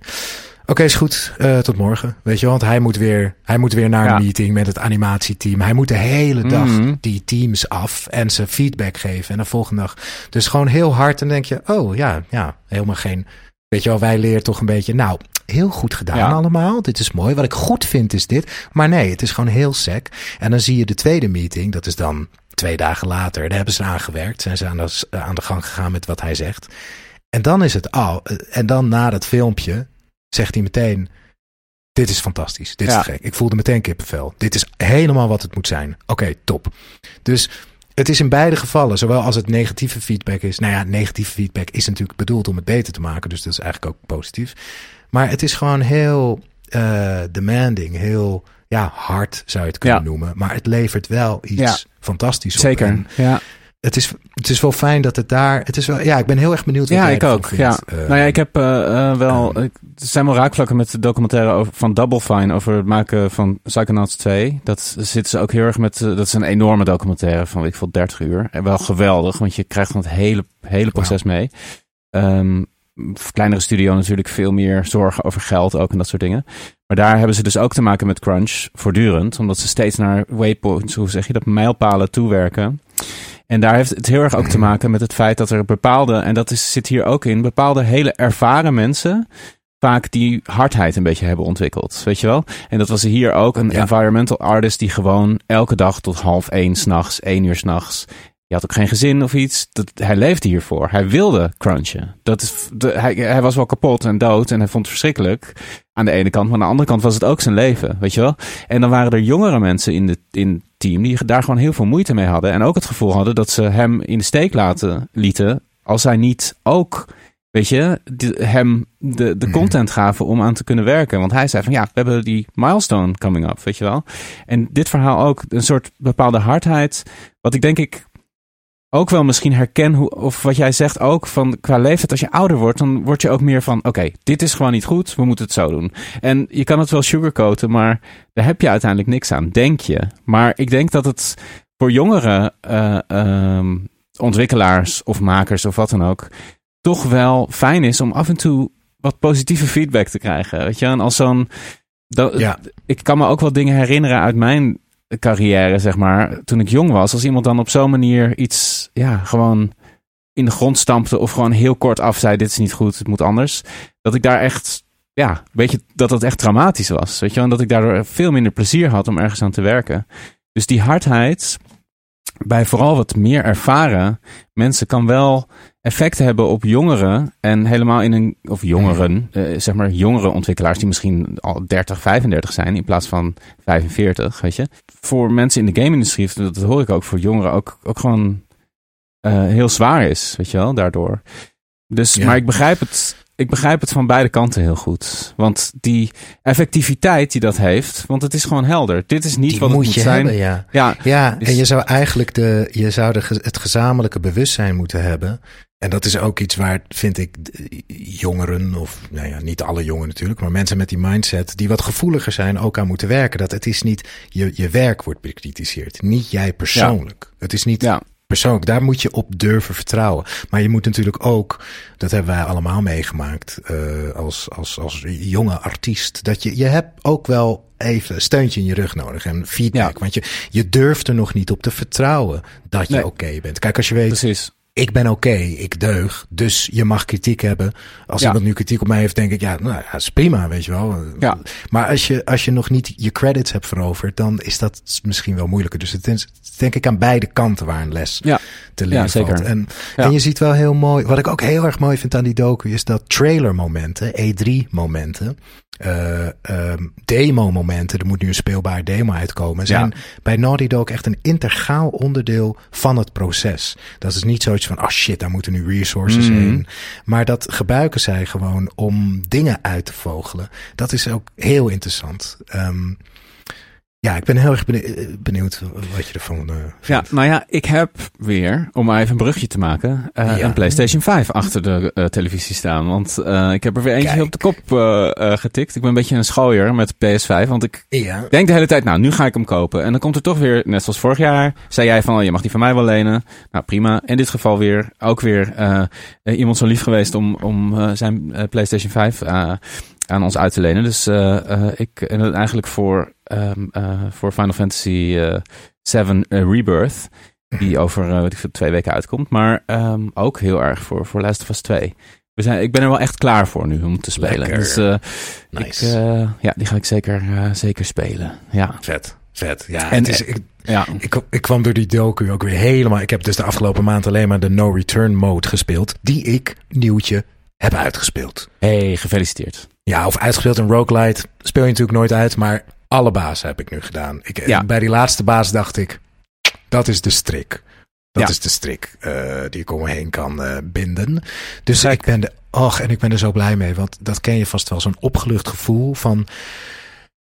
Oké, okay, is goed. Uh, tot morgen. Weet je, want hij moet weer, hij moet weer naar een meeting met het animatieteam. Hij moet de hele dag mm -hmm. die teams af en ze feedback geven. En de volgende dag. Dus gewoon heel hard. En denk je: Oh ja, ja, helemaal geen. Weet je wel, wij leren toch een beetje. Nou, heel goed gedaan ja. allemaal. Dit is mooi. Wat ik goed vind is dit. Maar nee, het is gewoon heel sec. En dan zie je de tweede meeting. Dat is dan twee dagen later, daar hebben ze aan gewerkt. Zijn ze aan de, aan de gang gegaan met wat hij zegt. En dan is het al. En dan na dat filmpje zegt hij meteen... Dit is fantastisch. Dit is Ja. gek. Ik voelde meteen kippenvel. Dit is helemaal wat het moet zijn. Oké, top. Dus het is in beide gevallen, zowel als het negatieve feedback is. Nou ja, negatieve feedback is natuurlijk bedoeld om het beter te maken. Dus dat is eigenlijk ook positief. Maar het is gewoon heel eh, demanding. Heel ja, hard zou je het kunnen Ja. noemen. Maar het levert wel iets Ja. fantastisch op. Zeker. En Ja. Het is, het is wel fijn dat het daar. Het is wel, ja, ik ben heel erg benieuwd. Wat Ja, ik ook. vindt. Ja. Eh, nou ja, ik heb eh, eh, wel. er zijn wel raakvlakken met de documentaire over, van Double Fine over het maken van Psychonauts 2. Dat zitten ze ook heel erg met. dat is een enorme documentaire van, ik veel, 30 uur. En wel geweldig, want je krijgt gewoon het hele, hele proces mee. Ehm, kleinere studio natuurlijk veel meer zorgen over geld ook en dat soort dingen. Maar daar hebben ze dus ook te maken met crunch voortdurend. Omdat ze steeds naar waypoints, hoe zeg je dat, mijlpalen toewerken. En daar heeft het heel erg ook te maken met het feit dat er bepaalde, en dat is, zit hier ook in, bepaalde hele ervaren mensen vaak die hardheid een beetje hebben ontwikkeld. Weet je wel? En dat was hier ook een Ja. environmental artist die gewoon elke dag tot half één s'nachts, één uur s'nachts. Je had ook geen gezin of iets. Dat, hij leefde hiervoor. Hij wilde crunchen. Dat is, de, hij, hij was wel kapot en dood en hij vond het verschrikkelijk. Aan de ene kant, maar aan de andere kant was het ook zijn leven. Weet je wel? En dan waren er jongere mensen in, de, in het team die daar gewoon heel veel moeite mee hadden. En ook het gevoel hadden dat ze hem in de steek laten lieten. Als hij niet ook, weet je, hem de, de Mhm. content gaven om aan te kunnen werken. Want hij zei van ja, we hebben die milestone coming up, weet je wel. En dit verhaal ook een soort bepaalde hardheid. Wat ik denk ik ook wel misschien herken, hoe, of wat jij zegt ook, van qua leeftijd, als je ouder wordt, dan word je ook meer van, oké, dit is gewoon niet goed, we moeten het zo doen. En je kan het wel sugarcoaten, maar daar heb je uiteindelijk niks aan, denk je. Maar ik denk dat het voor jongere eh, ehm, ontwikkelaars of makers of wat dan ook, toch wel fijn is om af en toe wat positieve feedback te krijgen. Weet je, en als zo'n. dat- Ja. Ik kan me ook wel dingen herinneren uit mijn carrière, zeg maar, toen ik jong was. Als iemand dan op zo'n manier iets, ja, gewoon in de grond stampte of gewoon heel kort af zei: Dit is niet goed, het moet anders. Dat ik daar echt, ja, weet je, dat dat echt dramatisch was. Weet je, en dat ik daardoor veel minder plezier had om ergens aan te werken. Dus die hardheid bij vooral wat meer ervaren mensen kan wel effecten hebben op jongeren en helemaal in een of jongeren, eh, zeg maar jongere ontwikkelaars die misschien al 30, 35 zijn in plaats van 45, weet je. Voor mensen in de game-industrie, dat hoor ik ook voor jongeren ook, ook gewoon eh, heel zwaar is, weet je wel, daardoor. Dus, Ja. maar ik begrijp het. Ik begrijp het van beide kanten heel goed. Want die effectiviteit die dat heeft, want het is gewoon helder. Dit is niet die wat het moet moet je zijn. hebben, ja. Ja, Ja, Dus- en je zou eigenlijk de, je zou de, het gezamenlijke bewustzijn moeten hebben. En dat is ook iets waar, vind ik, jongeren, of nou ja, niet alle jongeren natuurlijk, maar mensen met die mindset, die wat gevoeliger zijn, ook aan moeten werken. Dat het is niet, je, je werk wordt bekritiseerd, niet jij persoonlijk. Het is niet ja. Persoonlijk, daar moet je op durven vertrouwen. Maar je moet natuurlijk ook, dat hebben wij allemaal meegemaakt eh, als, als, als jonge artiest, dat je, je hebt ook wel even een steuntje in je rug nodig en feedback. Ja. Want je, je durft er nog niet op te vertrouwen dat je Nee. oké bent. Kijk, als je weet, precies. Ik ben oké, ik deug, dus je mag kritiek hebben. Als Ja. iemand nu kritiek op mij heeft, denk ik, ja, nou, ja, is prima, weet je wel. Ja. Maar als je, als je nog niet je credits hebt veroverd, dan is dat misschien wel moeilijker. Dus het is denk ik aan beide kanten waar een les Ja. te leren Ja, zeker. valt. En, en je ziet wel heel mooi, wat ik ook heel erg mooi vind aan die docu, is dat trailer momenten, E3 momenten, eh, ehm, demo momenten, er moet nu een speelbaar demo uitkomen, zijn Ja. bij Naughty Dog echt een integraal onderdeel van het proces. Dat is niet zoiets van, oh shit, daar moeten nu resources Mhm. heen. Maar dat gebruiken zij gewoon om dingen uit te vogelen. Dat is ook heel interessant. Ehm, ja, ik ben heel erg benieu- benieuwd wat je ervan eh vindt. Ja, nou ja, ik heb weer, om maar even een brugje te maken, eh, Ja. een PlayStation 5 achter de eh, televisie staan. Want eh, ik heb er weer eentje Kijk. op de kop eh, eh, getikt. Ik ben een beetje een schooier met PS5, want ik Ja. denk de hele tijd, nou, nu ga ik hem kopen. En dan komt er toch weer, net zoals vorig jaar, zei jij van, oh, je mag die van mij wel lenen. Nou, prima. In dit geval weer, ook weer eh, eh, iemand zo lief geweest om, om eh, zijn eh, PlayStation 5 eh, aan ons uit te lenen. Dus eh, eh, ik, en eigenlijk voor, ehm, eh, voor Final Fantasy 7 eh, Rebirth, die over weet ik veel, twee weken uitkomt. Maar ehm, ook heel erg voor, voor Last of Us 2. We zijn, ik ben er wel echt klaar voor nu om te spelen. Lekker. Dus Nice. ik, ja, die ga ik zeker, zeker spelen. Ja. Vet. Vet. Ja, En- het is, ik, Ja. Ik, ik kwam door die docu ook weer helemaal... Ik heb dus de afgelopen maand alleen maar de no-return mode gespeeld. Die ik, nieuwtje, heb uitgespeeld. Hey, gefeliciteerd. Ja, of uitgespeeld in roguelite speel je natuurlijk nooit uit. Maar alle bazen heb ik nu gedaan. Ik, Ja. Bij die laatste baas dacht ik, dat is de strik. Dat Ja. is de strik eh, die ik om me heen kan eh, binden. Dus Kijk. ik ben, er, och, en ik ben er zo blij mee. Want dat ken je vast wel. Zo'n opgelucht gevoel van,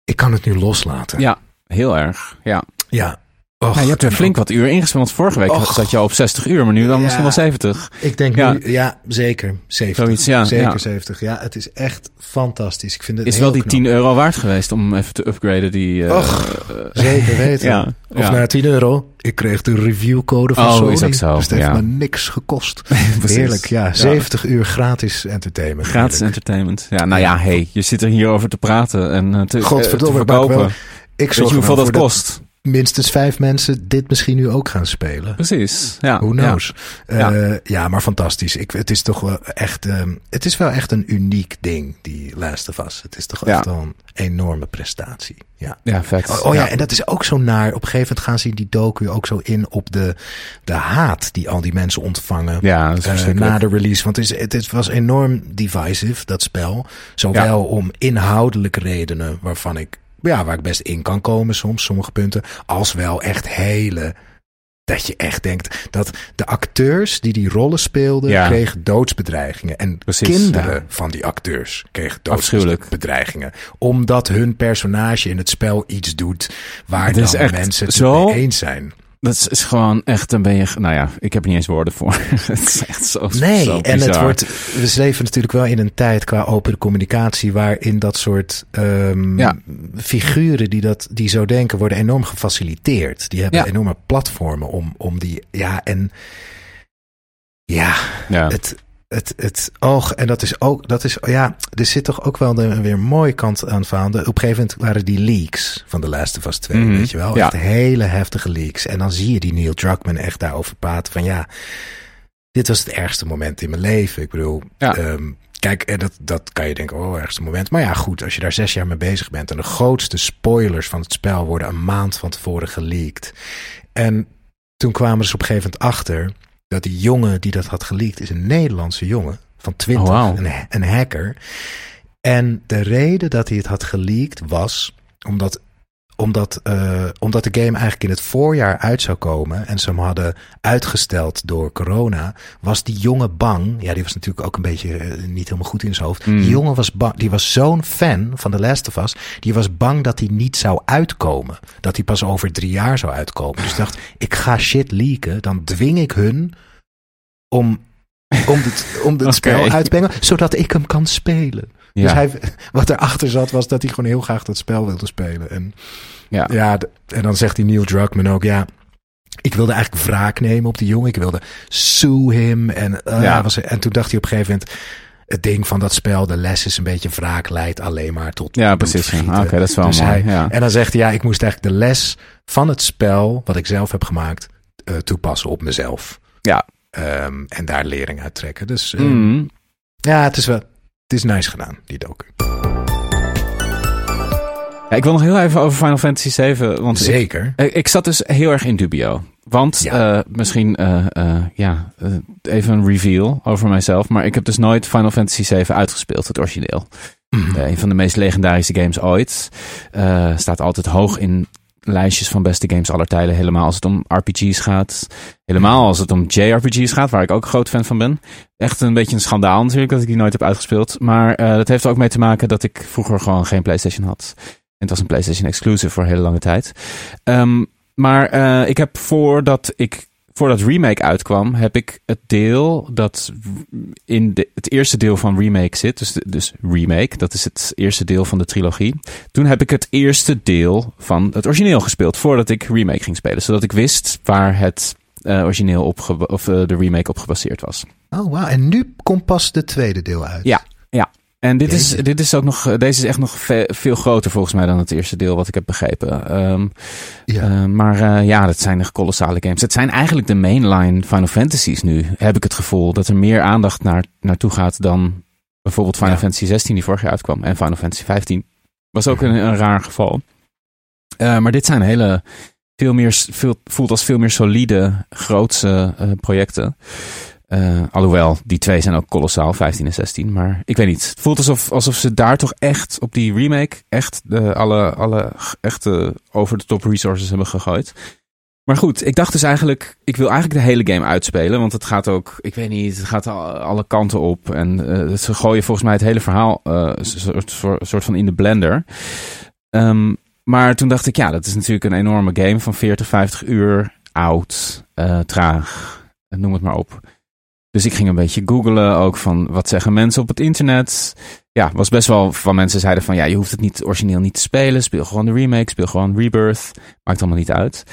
ik kan het nu loslaten. Ja, heel erg. Ja. Ja. Och, Ja, je hebt er flink wat uur ingespeeld. Want vorige week Och. zat je al op 60 uur, maar nu dan Ja. misschien wel 70. Ik denk Ja. nu, ja, zeker. 70. Zoiets, ja, zeker ja. 70. Ja, het is echt fantastisch. Ik vind het Is wel die knap. 10 euro waard geweest om even te upgraden. Die, eh, Och, eh, Zeker weten. Of ja. na 10 euro. Ik kreeg de reviewcode van Oh, Sony. is ook zo, Dus het heeft me niks gekost. Heerlijk, ja. 70 uur gratis entertainment. Gratis Heerlijk. entertainment. Ja, nou ja, hey, je zit er hier over te praten en eh, te, Godverdomme, te maar ik verkopen. Ik Weet je hoeveel dat kost? Minstens vijf mensen dit misschien nu ook gaan spelen. Precies. Ja. Who knows? Ja, Ja. ja maar fantastisch. Ik, het is toch wel echt, ehm, het is wel echt een uniek ding, die Last of Us. Het is toch Ja. echt wel een enorme prestatie. Ja. Ja, vet. Oh, oh ja, en dat is ook zo naar. Op een gegeven moment gaan ze in die docu ook zo in op de, de haat die al die mensen ontvangen. Ja, eh, verschrikkelijk. na de release. Want het, is, het, is- was enorm divisive, dat spel. Zowel om inhoudelijke redenen waarvan ik, ja, waar ik best in kan komen soms, sommige punten. Als wel echt hele. Dat je echt denkt dat de acteurs die die rollen speelden, Ja. kregen doodsbedreigingen. En Precies, kinderen ja. van die acteurs kregen doodsbedreigingen. Omdat hun personage in het spel iets doet waar is dan mensen het zo- mee eens zijn. Dat is, is gewoon echt, dan ben je, nou ja, ik heb er niet eens woorden voor. het is echt zo, Nee, zo en het wordt. We leven natuurlijk wel in een tijd qua open communicatie. waarin dat soort ehm, Ja. figuren die, dat, die zo denken. worden enorm gefaciliteerd. Die hebben Ja. enorme platformen om, om die. Ja, en. Ja, Ja. het. Het, het oog, en dat is ook, dat is, ja, er zit toch ook wel de, weer een mooie kant aan van. De, op een gegeven moment waren die leaks van Last of Us 2, Mhm, weet je wel? ja. Echt hele heftige leaks. En dan zie je die Neil Druckmann echt daarover praten van ja, dit was het ergste moment in mijn leven. Ik bedoel, Ja. ehm, kijk, en dat, dat kan je denken, oh, ergste moment. Maar ja, goed, als je daar zes jaar mee bezig bent en de grootste spoilers van het spel worden een maand van tevoren geleakt. En toen kwamen ze op een gegeven moment achter dat die jongen die dat had geleakt is een Nederlandse jongen van 20, Oh, wauw. een, een hacker. En de reden dat hij het had geleakt was omdat, omdat, eh, omdat de game eigenlijk in het voorjaar uit zou komen en ze hem hadden uitgesteld door corona, was die jongen bang. Ja, die was natuurlijk ook een beetje eh, niet helemaal goed in zijn hoofd. Mm. Die jongen was bang, die was zo'n fan van The Last of Us, die was bang dat hij niet zou uitkomen. Dat hij pas over drie jaar zou uitkomen. Dus dacht, ik ga shit leaken, dan dwing ik hun om, om het, om spel uit te brengen, zodat ik hem kan spelen. Ja. Dus hij, wat erachter zat, was dat hij gewoon heel graag dat spel wilde spelen. En, Ja. ja, en dan zegt die Neil Druckmann ook, ja, ik wilde eigenlijk wraak nemen op die jongen. Ik wilde sue hem. En, eh, Ja. was, en toen dacht hij op een gegeven moment, het ding van dat spel, de les is een beetje wraak leidt alleen maar tot ja, precies. vergieten. Oké, dat is wel Dus mooi. hij- ja. En dan zegt hij, ja, ik moest eigenlijk de les van het spel, wat ik zelf heb gemaakt, eh, toepassen op mezelf. Ja. Ehm, en daar lering uit trekken. Dus eh, Mm. ja, het is wel, het is nice gedaan, die docu. Ja, ik wil nog heel even over Final Fantasy 7. Want ik, Zeker. ik, ik zat dus heel erg in dubio. Want Ja. eh, misschien eh, eh, ja, even een reveal over mijzelf. Maar ik heb dus nooit Final Fantasy 7 uitgespeeld, het origineel. Mhm. Een van de meest legendarische games ooit. Staat altijd hoog in lijstjes van beste games aller tijden. Helemaal als het om RPG's gaat. Helemaal als het om JRPG's gaat, waar ik ook groot fan van ben. Echt een beetje een schandaal natuurlijk dat ik die nooit heb uitgespeeld. Maar eh, dat heeft er ook mee te maken dat ik vroeger gewoon geen PlayStation had. En het was een PlayStation exclusive voor een hele lange tijd. Ehm, maar eh, ik heb voordat ik voordat remake uitkwam, heb ik het deel dat in de, het eerste deel van remake zit. Dus, de- dus remake, dat is het eerste deel van de trilogie. Toen heb ik het eerste deel van het origineel gespeeld voordat ik remake ging spelen, zodat ik wist waar het eh, origineel op of eh, de remake op gebaseerd was. Oh, wauw. En nu komt pas de tweede deel uit. Ja. En dit is, dit is ook nog, deze is echt nog ve- veel groter volgens mij dan het eerste deel wat ik heb begrepen. Ehm, Ja. eh, maar eh, ja, dat zijn echt kolossale games. Het zijn eigenlijk de mainline Final Fantasies nu, heb ik het gevoel. Dat er meer aandacht naar, naartoe gaat dan bijvoorbeeld Final Ja. Fantasy 16 die vorig jaar uitkwam. En Final Fantasy 15 was ook een, een raar geval. Eh, maar dit zijn hele veel meer, veel, voelt als veel meer solide, grootse projecten. Uh, alhoewel, die twee zijn ook kolossaal, 15 en 16. Maar ik weet niet. Het voelt alsof, alsof ze daar toch echt op die remake echt de, alle, alle echte over de top resources hebben gegooid. Maar goed, ik dacht dus eigenlijk, ik wil eigenlijk de hele game uitspelen. Want het gaat ook, ik weet niet, het gaat alle kanten op. En uh, ze gooien volgens mij het hele verhaal uh, soort, van in de blender. Um, maar toen dacht ik, ja, dat is natuurlijk een enorme game van 40, 50 uur. Oud, traag, noem het maar op. Dus ik ging een beetje googlen ook van wat zeggen mensen op het internet. Ja, was best wel van mensen zeiden van ja, je hoeft het niet origineel niet te spelen. Speel gewoon de remake, speel gewoon Rebirth. Maakt allemaal niet uit.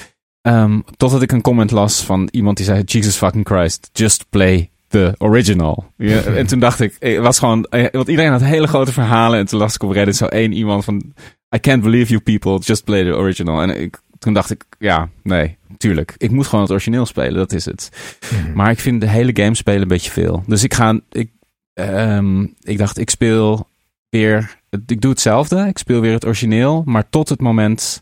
Um, totdat ik een comment las van iemand die zei: Jesus fucking Christ, just play the original. En toen dacht ik, het was gewoon, eh, want iedereen had hele grote verhalen. En toen las ik op Reddit zo één iemand van: I can't believe you people, just play the original. En ik, toen dacht ik, ja, nee, tuurlijk. Ik moet gewoon het origineel spelen, dat is het. Mhm. Maar ik vind de hele game spelen een beetje veel. Dus ik ga, ik, um, ik dacht, ik speel weer, ik doe hetzelfde. Ik speel weer het origineel, maar tot het moment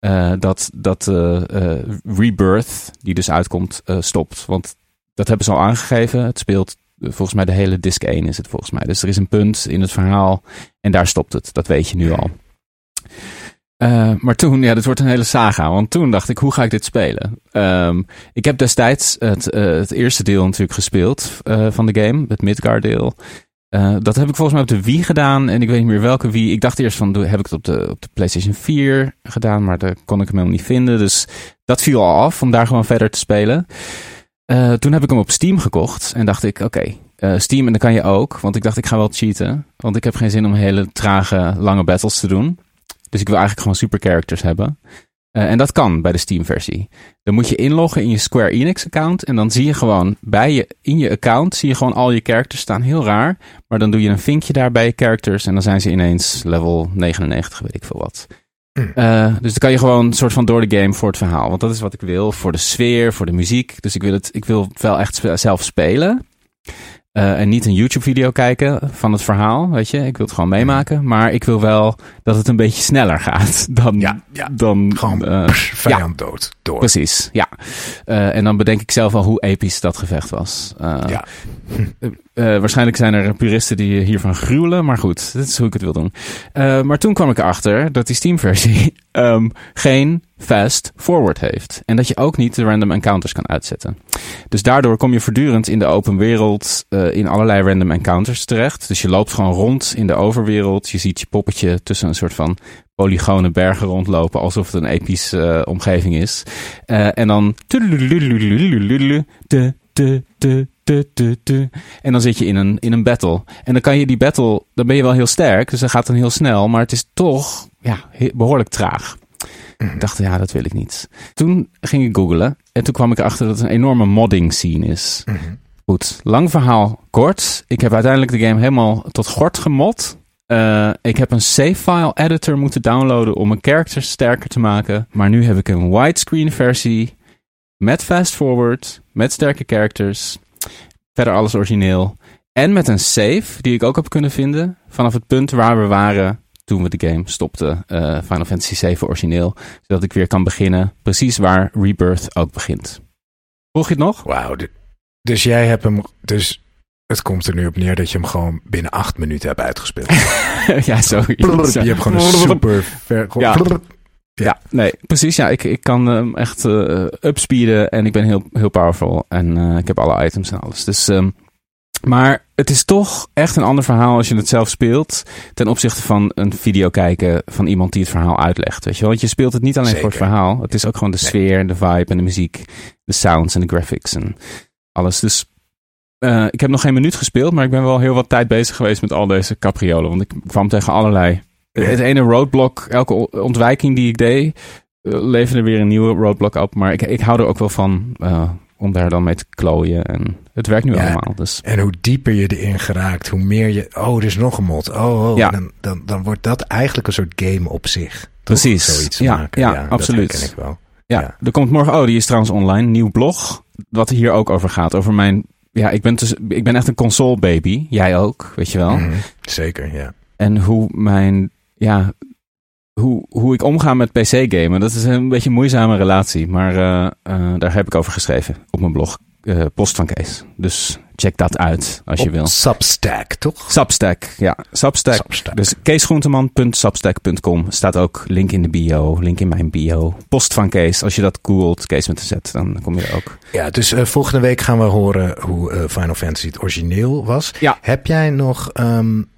uh, dat, dat uh, uh, Rebirth, die dus uitkomt, stopt. Want dat hebben ze al aangegeven. Het speelt volgens mij de hele disc 1 is het volgens mij. Dus er is een punt in het verhaal en daar stopt het. Dat weet je nu al. Uh, maar toen, ja, dit wordt een hele saga. Want toen dacht ik, hoe ga ik dit spelen? Um, ik heb destijds het, uh, het eerste deel natuurlijk gespeeld uh, van de game, het Midgard deel. dat heb ik volgens mij op de Wii gedaan. En ik weet niet meer welke Wii. Ik dacht eerst van, heb ik het op de, op de PlayStation 4 gedaan. Maar daar kon ik hem helemaal niet vinden. Dus dat viel al af om daar gewoon verder te spelen. toen heb ik hem op Steam gekocht. En dacht ik, oké, Steam en dan kan je ook. Want ik dacht, ik ga wel cheaten. Want ik heb geen zin om hele trage, lange battles te doen. Dus ik wil eigenlijk gewoon super characters hebben. Uh, en dat kan bij de Steam-versie. Dan moet je inloggen in je Square Enix-account. En dan zie je gewoon bij je, in je account, zie je gewoon al je characters staan. Heel raar. Maar dan doe je een vinkje daar bij je characters. En dan zijn ze ineens level 99, weet ik veel wat. Uh, dus dan kan je gewoon een soort van door de game voor het verhaal. Want dat is wat ik wil. Voor de sfeer, voor de muziek. Dus ik wil het, ik wil wel echt zelf spelen. Uh, en niet een YouTube-video kijken van het verhaal, weet je. Ik wil het gewoon meemaken. Maar ik wil wel dat het een beetje sneller gaat dan... Ja, ja. dan gewoon uh, vijand ja, dood door. Precies, ja. Uh, en dan bedenk ik zelf al hoe episch dat gevecht was. ja. waarschijnlijk zijn er puristen die hiervan gruwelen. Maar goed, dit is hoe ik het wil doen. maar toen kwam ik erachter dat die Steam-versie um, geen fast forward heeft. En dat je ook niet de random encounters kan uitzetten. Dus daardoor kom je voortdurend in de open wereld uh, in allerlei random encounters terecht. Dus je loopt gewoon rond in de overwereld. Je ziet je poppetje tussen een soort van polygone bergen rondlopen. Alsof het een epische uh, omgeving is. Uh, en dan... En dan zit je in een, in een battle. En dan kan je die battle, dan ben je wel heel sterk. Dus dat gaat dan heel snel. Maar het is toch ja, behoorlijk traag. Ik dacht, ja, dat wil ik niet. Toen ging ik googlen en toen kwam ik erachter dat het een enorme modding scene is. Mm -hmm. Goed, lang verhaal kort. Ik heb uiteindelijk de game helemaal tot gort gemod. Uh, ik heb een save file editor moeten downloaden om mijn characters sterker te maken. Maar nu heb ik een widescreen versie met fast forward, met sterke characters. Verder alles origineel. En met een save die ik ook heb kunnen vinden vanaf het punt waar we waren toen we de game stopten, uh, Final Fantasy 7 origineel, zodat ik weer kan beginnen precies waar Rebirth ook begint. Volg je het nog? Wauw. Dus jij hebt hem, dus het komt er nu op neer dat je hem gewoon binnen acht minuten hebt uitgespeeld. ja, zo. Je hebt gewoon een super ver, ja. Ja, nee, precies. Ja, ik, ik kan hem echt uh, upspeeden en ik ben heel, heel powerful. En uh, ik heb alle items en alles. Dus um, maar het is toch echt een ander verhaal als je het zelf speelt. Ten opzichte van een video kijken van iemand die het verhaal uitlegt. Weet je wel? Want je speelt het niet alleen Zeker. voor het verhaal. Het is ook gewoon de sfeer en de vibe en de muziek. De sounds en de graphics en alles. Dus uh, ik heb nog geen minuut gespeeld. Maar ik ben wel heel wat tijd bezig geweest met al deze capriolen. Want ik kwam tegen allerlei. Het ene roadblock, elke ontwijking die ik deed. Uh, leverde weer een nieuwe roadblock op. Maar ik, ik hou er ook wel van. Uh, om daar dan mee te klooien. En het werkt nu Ja, allemaal. Dus. En hoe dieper je erin geraakt, hoe meer je... Oh, er is nog een mod. Oh, oh Ja. dan, dan, dan wordt dat eigenlijk een soort game op zich. Precies. Zoiets Ja, maken. ja, dat absoluut. herken ik wel. Ja, Ja. er komt morgen, oh, die is trouwens online, nieuw blog. Wat hier ook over gaat. Over mijn, ja, ik ben, dus, ik ben echt een console baby. Jij ook, weet je wel. Mhm. Zeker, ja. En hoe mijn, ja, hoe, hoe ik omga met PC-gamen. Dat is een beetje een moeizame relatie. Maar uh, uh, daar heb ik over geschreven op mijn blog. Uh, Post van Kees. Dus check dat uit als Op je wil. Substack, toch? Substack, ja. Substack. Substack. Dus keesgroenteman.substack.com staat ook link in de bio, link in mijn bio. Post van Kees, als je dat googelt, Kees met een Z, dan kom je er ook. Ja, dus uh, volgende week gaan we horen hoe uh, Final Fantasy het origineel was. Ja. Heb jij nog um,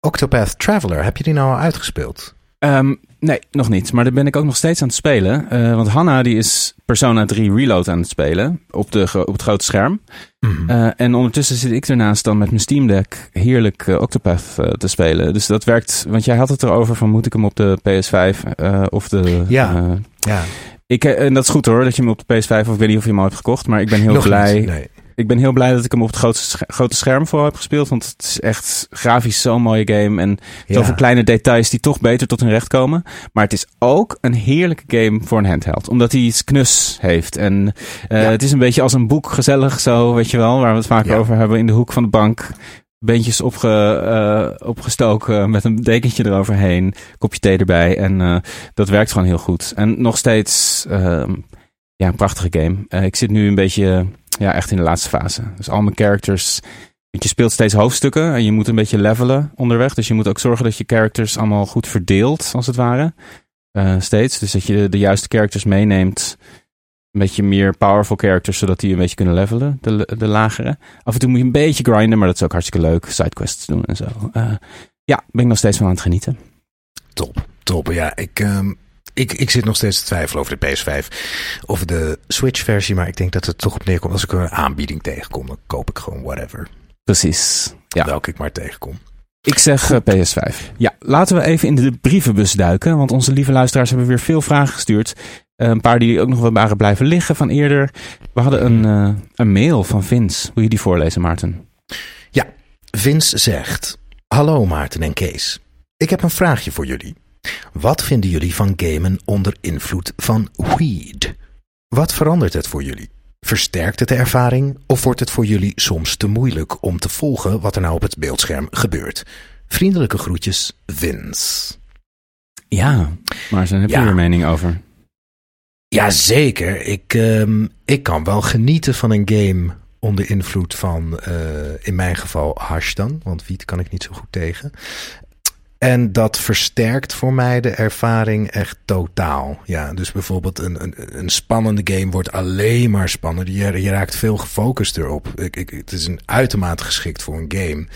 Octopath Traveler, heb je die nou al uitgespeeld? Um, nee, nog niet. Maar daar ben ik ook nog steeds aan het spelen. Uh, want Hanna die is Persona 3 Reload aan het spelen op, de, op het grote scherm. Mhm. Mm -hmm. uh, en ondertussen zit ik ernaast dan met mijn Steam Deck heerlijk uh, Octopath te spelen. Dus dat werkt, want jij had het erover van moet ik hem op de PS5 of de... Ja, ja. Ik, en dat is goed hoor, dat je hem op de PS5 of ik weet niet of je hem al hebt gekocht. Maar ik ben heel nog blij... Niet, nee. Ik ben heel blij dat ik hem op het grote, grote scherm voor heb gespeeld. Want het is echt grafisch zo'n mooie game. En Ja. zoveel kleine details die toch beter tot hun recht komen. Maar het is ook een heerlijke game voor een handheld. Omdat hij iets knus heeft. En uh, Ja. het is een beetje als een boek gezellig zo, weet je wel. Waar we het vaak Ja. over hebben in de hoek van de bank. Beentjes opge, uh, opgestoken met een dekentje eroverheen. Kopje thee erbij. En uh, dat werkt gewoon heel goed. En nog steeds uh, ja, een prachtige game. Ik zit nu een beetje ja, echt in de laatste fase. Dus al mijn characters. Je speelt steeds hoofdstukken en je moet een beetje levelen onderweg. Dus je moet ook zorgen dat je characters allemaal goed verdeelt, als het ware. Uh, steeds. Dus dat je de, juiste characters meeneemt. Een beetje meer powerful characters, zodat die een beetje kunnen levelen, de, de lagere. Af en toe moet je een beetje grinden, maar dat is ook hartstikke leuk. Sidequests doen en zo. Uh, ja, ben ik nog steeds van aan het genieten. Top, top. Ja, ik, um, ik, ik zit nog steeds te twijfelen over de PS5 of de Switch-versie. Maar ik denk dat het toch op neerkomt. Als ik een aanbieding tegenkom, dan koop ik gewoon whatever. Precies. Ja. Welke ik maar tegenkom. Ik zeg uh, PS5. Ja, laten we even in de brievenbus duiken. Want onze lieve luisteraars hebben weer veel vragen gestuurd. Uh, een paar die ook nog wel waren blijven liggen van eerder. We hadden een, uh, een mail van Vince. Wil je die voorlezen, Maarten? Ja, Vince zegt... Hallo Maarten en Kees. Ik heb een vraagje voor jullie. Wat vinden jullie van gamen onder invloed van weed? Wat verandert het voor jullie? Versterkt het de ervaring of wordt het voor jullie soms te moeilijk om te volgen wat er nou op het beeldscherm gebeurt? Vriendelijke groetjes, Vince. Ja, maar heb je Ja. er een mening over? Jazeker, ik, um, ik kan wel genieten van een game onder invloed van, uh, in mijn geval, hash dan. Want wiet kan ik niet zo goed tegen. En dat versterkt voor mij de ervaring echt totaal. Ja, dus bijvoorbeeld een, een, een spannende game wordt alleen maar spannender. Je, je raakt veel gefocust erop. Ik, ik, het is een uitermate geschikt voor een game.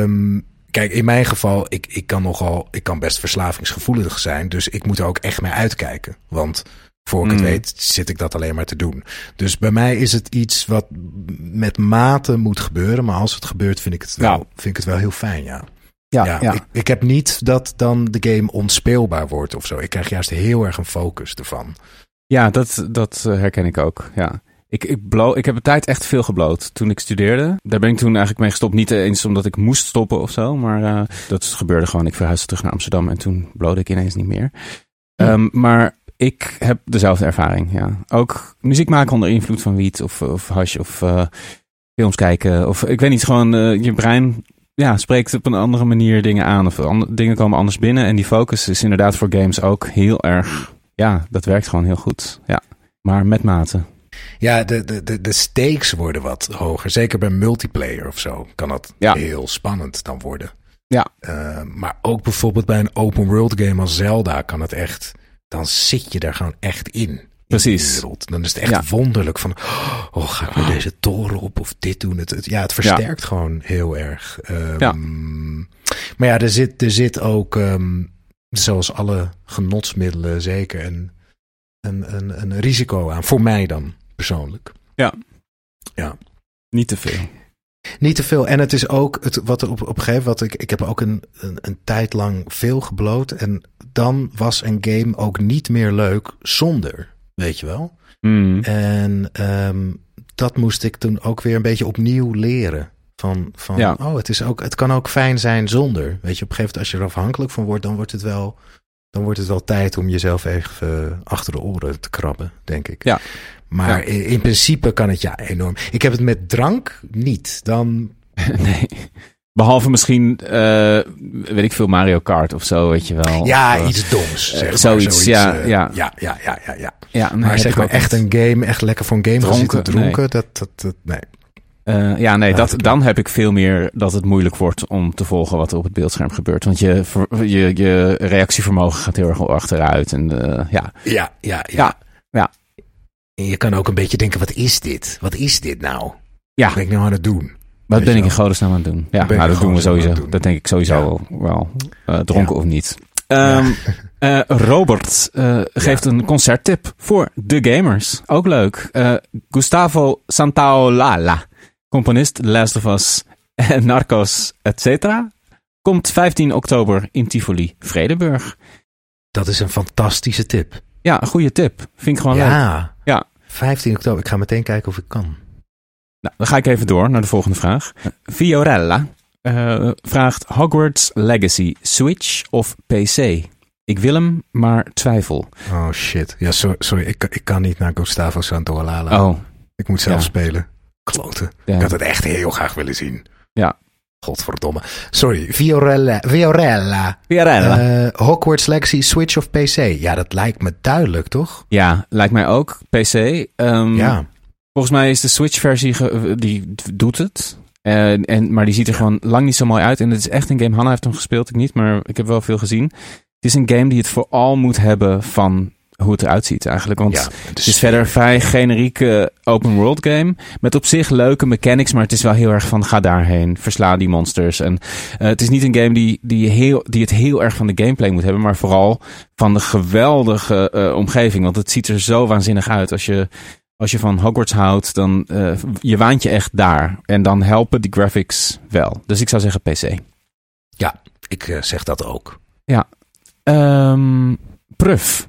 Um, kijk, in mijn geval, ik, ik kan nogal, ik kan best verslavingsgevoelig zijn. Dus ik moet er ook echt mee uitkijken. Want voor ik Mm. het weet, zit ik dat alleen maar te doen. Dus bij mij is het iets wat met mate moet gebeuren. Maar als het gebeurt, vind ik het wel, Ja. vind ik het wel heel fijn, ja. Ja, Ja, ja. Ik, ik heb niet dat dan de game onspeelbaar wordt of zo. Ik krijg juist heel erg een focus ervan. Ja, dat, dat eh, herken ik ook. Ja. Ik, ik, ik heb een tijd echt veel gebloot toen ik studeerde. Daar ben ik toen eigenlijk mee gestopt. Niet eens omdat ik moest stoppen of zo. Maar uh, dat gebeurde gewoon. Ik verhuisde terug naar Amsterdam en toen blode ik ineens niet meer. Hm. Um, maar ik heb dezelfde ervaring, ja. Ook muziek maken onder invloed van wiet of, of hash of uh, films kijken. Of ik weet niet, gewoon uh, je brein ja, spreekt op een andere manier dingen aan. Of dingen komen anders binnen. En die focus is inderdaad voor games ook heel erg... Ja, dat werkt gewoon heel goed. Ja, maar met mate. Ja, de, de, de, de stakes worden wat hoger. Zeker bij multiplayer of zo kan dat Ja. heel spannend dan worden. Ja. Uh, maar ook bijvoorbeeld bij een open world game als Zelda kan het echt... Dan zit je daar gewoon echt in. Precies. wereld. Dan is het echt Ja. wonderlijk van... Oh, ga ik nu deze toren op of dit doen? Het, het- ja, het versterkt gewoon heel erg. Um, Ja. Maar ja, er zit, er zit ook... um, zoals alle genotsmiddelen zeker een, een, een, een risico aan. Voor mij dan, persoonlijk. Niet te veel. Niet te veel. En het is ook het, wat er op, op een gegeven moment. Ik, ik heb ook een, een, een tijd lang veel gebloot. En dan was een game ook niet meer leuk zonder. Weet je wel? Mm. En ehm, dat moest ik toen ook weer een beetje opnieuw leren. Van, van Ja. oh, het, is ook, het kan ook fijn zijn zonder. Weet je, op een gegeven moment als je er afhankelijk van wordt, dan wordt het wel, dan wordt het wel tijd om jezelf even achter de oren te krabben, denk ik. Ja. Maar Ja. in, in principe kan het ja enorm. Ik heb het met drank niet. Dan nee. Behalve misschien, eh, weet ik veel, Mario Kart of zo, weet je wel. Ja, Of, eh, iets doms. Zeg maar. zoiets, ja, eh, ja. ja, ja, ja, ja, ja. Ja, nee, maar heb zeg maar echt een game, echt lekker voor een game Dronken, dronken, dat, dat, dat, nee. Eh, ja, nee, dat, dan heb ik veel meer dat het moeilijk wordt om te volgen wat er op het beeldscherm gebeurt. Want je, je, je reactievermogen gaat heel erg achteruit. En eh, ja, Ja, ja, ja. Ja, ja. En je kan ook een beetje denken, wat is dit? Wat is dit nou? ja Wat ben ik nou aan het doen? Wat ben ik in godesnaam aan het doen? Ja, nou, dat doen we sowieso. doen? Dat denk ik sowieso wel. wel eh, dronken of niet. Ehm, eh, Robert eh, geeft een concerttip voor de gamers. Ook leuk. Gustavo Santaolalla, componist Last of Us, Narcos, etc. Komt 15 oktober in Tivoli, Vredenburg. Dat is een fantastische tip. Ja, een goede tip. Vind ik gewoon leuk. ja. Ja. 15 oktober. Ik ga meteen kijken of ik kan. Nou, dan ga ik even door naar de volgende vraag. Fiorella eh, vraagt Hogwarts Legacy Switch of PC? Ik wil hem, maar twijfel. Oh shit. Ja, so- sorry. Ik, kan- ik kan niet naar Gustavo Santaolalla. Oh, Ik moet zelf Ja. spelen. Kloten. ja. Ik had het echt heel graag willen zien. Ja. Godverdomme. Sorry. Fiorella. Fiorella. Fiorella. Eh, Hogwarts Legacy Switch of PC? Ja, dat lijkt me duidelijk, toch? ja, lijkt mij ook. PC. Ehm, ja. Volgens mij is de Switch-versie, ge- die doet het. En, en, maar die ziet er gewoon lang niet zo mooi uit. En het is echt een game. Hanna heeft hem gespeeld, ik niet, maar ik heb wel veel gezien. Het is een game die het vooral moet hebben van hoe het eruit ziet eigenlijk. Want ja. Het is verder een vrij generieke open world game. Met op zich leuke mechanics, maar het is wel heel erg van ga daarheen, versla die monsters. En eh, het is niet een game die, die, heel, die het heel erg van de gameplay moet hebben, maar vooral van de geweldige eh, omgeving. Want het ziet er zo waanzinnig uit. Als je, als je van Hogwarts houdt, dan eh, je waant je echt daar. En dan helpen die graphics wel. Dus ik zou zeggen PC. Ik eh, zeg dat ook. Ehm Pruf.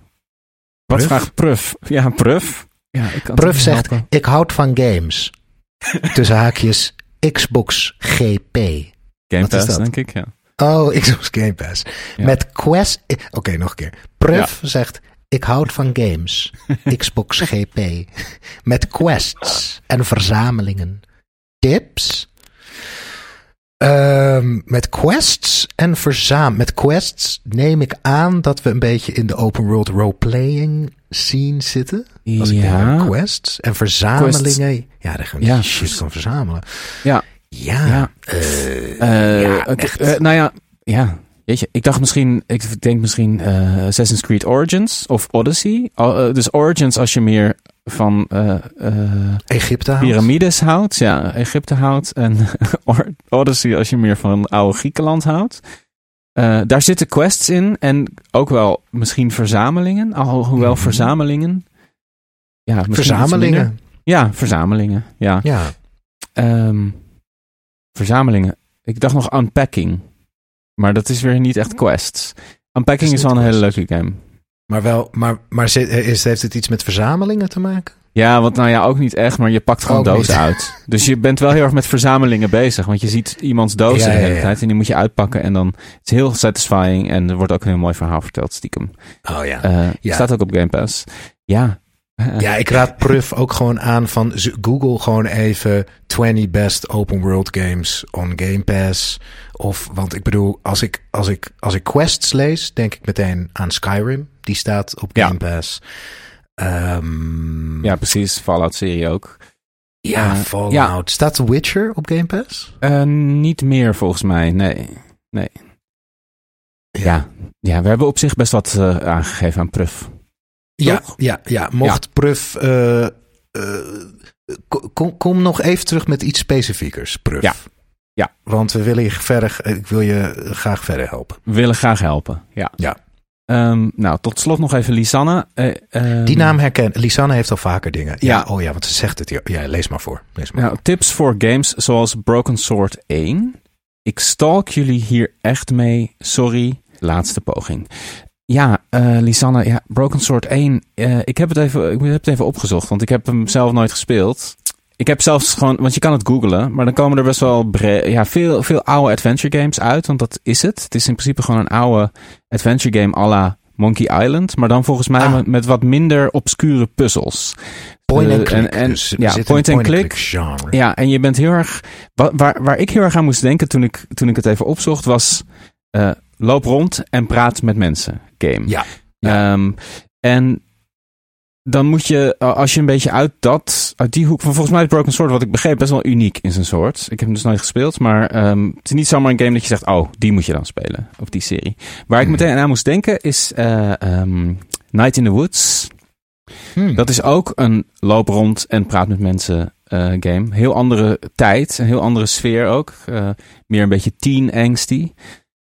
Wat Pruf? vraagt Pruf? Ja, Pruf. Ja, ik kan Pruf zegt, helpen. ik houd van games. Tussen haakjes Xbox GP. Game Pass, denk ik, ja. Oh, Xbox Game Pass. Ja. Met Quest... Oké, nog een keer. Pruf zegt, ik houd van games. Xbox GP. Met quests en verzamelingen. Tips? Ehm, met quests en verzam... Met quests neem ik aan dat we een beetje in de open world roleplaying scene zitten. Als ik denk aan quests en verzamelingen. Ja, daar gaan we Ja. ja. shit kan verzamelen. Ja. Ja. Ja. eh, Eh, ja, eh, nou ja, ja. Ik dacht misschien, ik denk misschien eh, Assassin's Creed Origins of Odyssey. Eh, dus Origins als je meer van eh, Egypte houdt. piramides houdt, ja, Egypte houdt. En Odyssey als je meer van oude Griekenland houdt. Daar zitten quests in en ook wel misschien verzamelingen, alhoewel Mhm. verzamelingen. Ja. Verzamelingen. Ja, verzamelingen. Ja. Ja. Ehm, verzamelingen. Ik dacht nog Unpacking. Maar dat is weer niet echt quests. Unpacking Is is, wel een hele leuke game. Maar, wel, maar, maar zit- is, heeft het iets met verzamelingen te maken? Ja, want nou ja, ook niet echt, maar je pakt gewoon Ook dozen niet. uit. Dus je bent wel heel erg met verzamelingen bezig. Want je ziet iemands dozen Ja, de hele ja. tijd. En die moet je uitpakken. En dan het is heel satisfying. En er wordt ook een heel mooi verhaal verteld, stiekem. Oh ja. Ja. Staat ook op Game Pass. Ja. Ja, ik raad Pruf ook gewoon aan van Google gewoon even 20 best open world games on Game Pass. Of, want ik bedoel, als ik, als ik, als ik quests lees, denk ik meteen aan Skyrim. Die staat op Ja. Game Pass. Ehm, ja, precies. Fallout-serie ook. ja, eh, Fallout. ja. Staat The Witcher op Game Pass? Eh, niet meer volgens mij, nee. Nee. Ja. ja, we hebben op zich best wat eh, aangegeven aan Pruf. Ja, Toch? ja, ja. Mocht Pruf... eh, eh, ko- kom, kom nog even terug met iets specifiekers, Pruf. Ja. Ja. Want we willen je verder... Ik wil je graag verder helpen. We willen graag helpen, ja. Ja. Ehm, nou, tot slot nog even Lisanne. Eh, ehm, Die naam herken. Lisanne heeft al vaker dingen. Ja. Ja. oh ja, want ze zegt het. hier. Ja, lees maar voor. Lees maar Nou, voor. tips voor games zoals Broken Sword 1. Ik stalk jullie hier echt mee. Sorry, laatste poging. Ja, eh, Lisanne, ja, Broken Sword 1. eh, ik, heb het even, ik heb het even opgezocht, want ik heb hem zelf nooit gespeeld. Ik heb zelfs gewoon, want je kan het googlen, maar dan komen er best wel ja, veel, veel oude adventure games uit, want dat is het. Het is in principe gewoon een oude adventure game à la Monkey Island, maar dan volgens mij Ah. met, met wat minder obscure puzzels. Point Eh, and click. en- en- dus ja, in point and click. genre. Ja, en je bent heel erg. wa- Waar, waar ik heel erg aan moest denken toen ik, toen ik het even opzocht, was eh, loop rond en praat met mensen game. Ja. Ehm, en dan moet je, als je een beetje uit dat, uit die hoek van volgens mij is Broken Sword, wat ik begreep, best wel uniek in zijn soort. Ik heb hem dus nooit gespeeld, maar ehm, het is niet zomaar een game dat je zegt, oh, die moet je dan spelen, of die serie. Waar ik Hmm. meteen aan moest denken is eh, ehm, Night in the Woods. Hmm. Dat is ook een loop rond en praat met mensen eh, game. Heel andere tijd, een heel andere sfeer ook. Eh, meer een beetje teen angsty.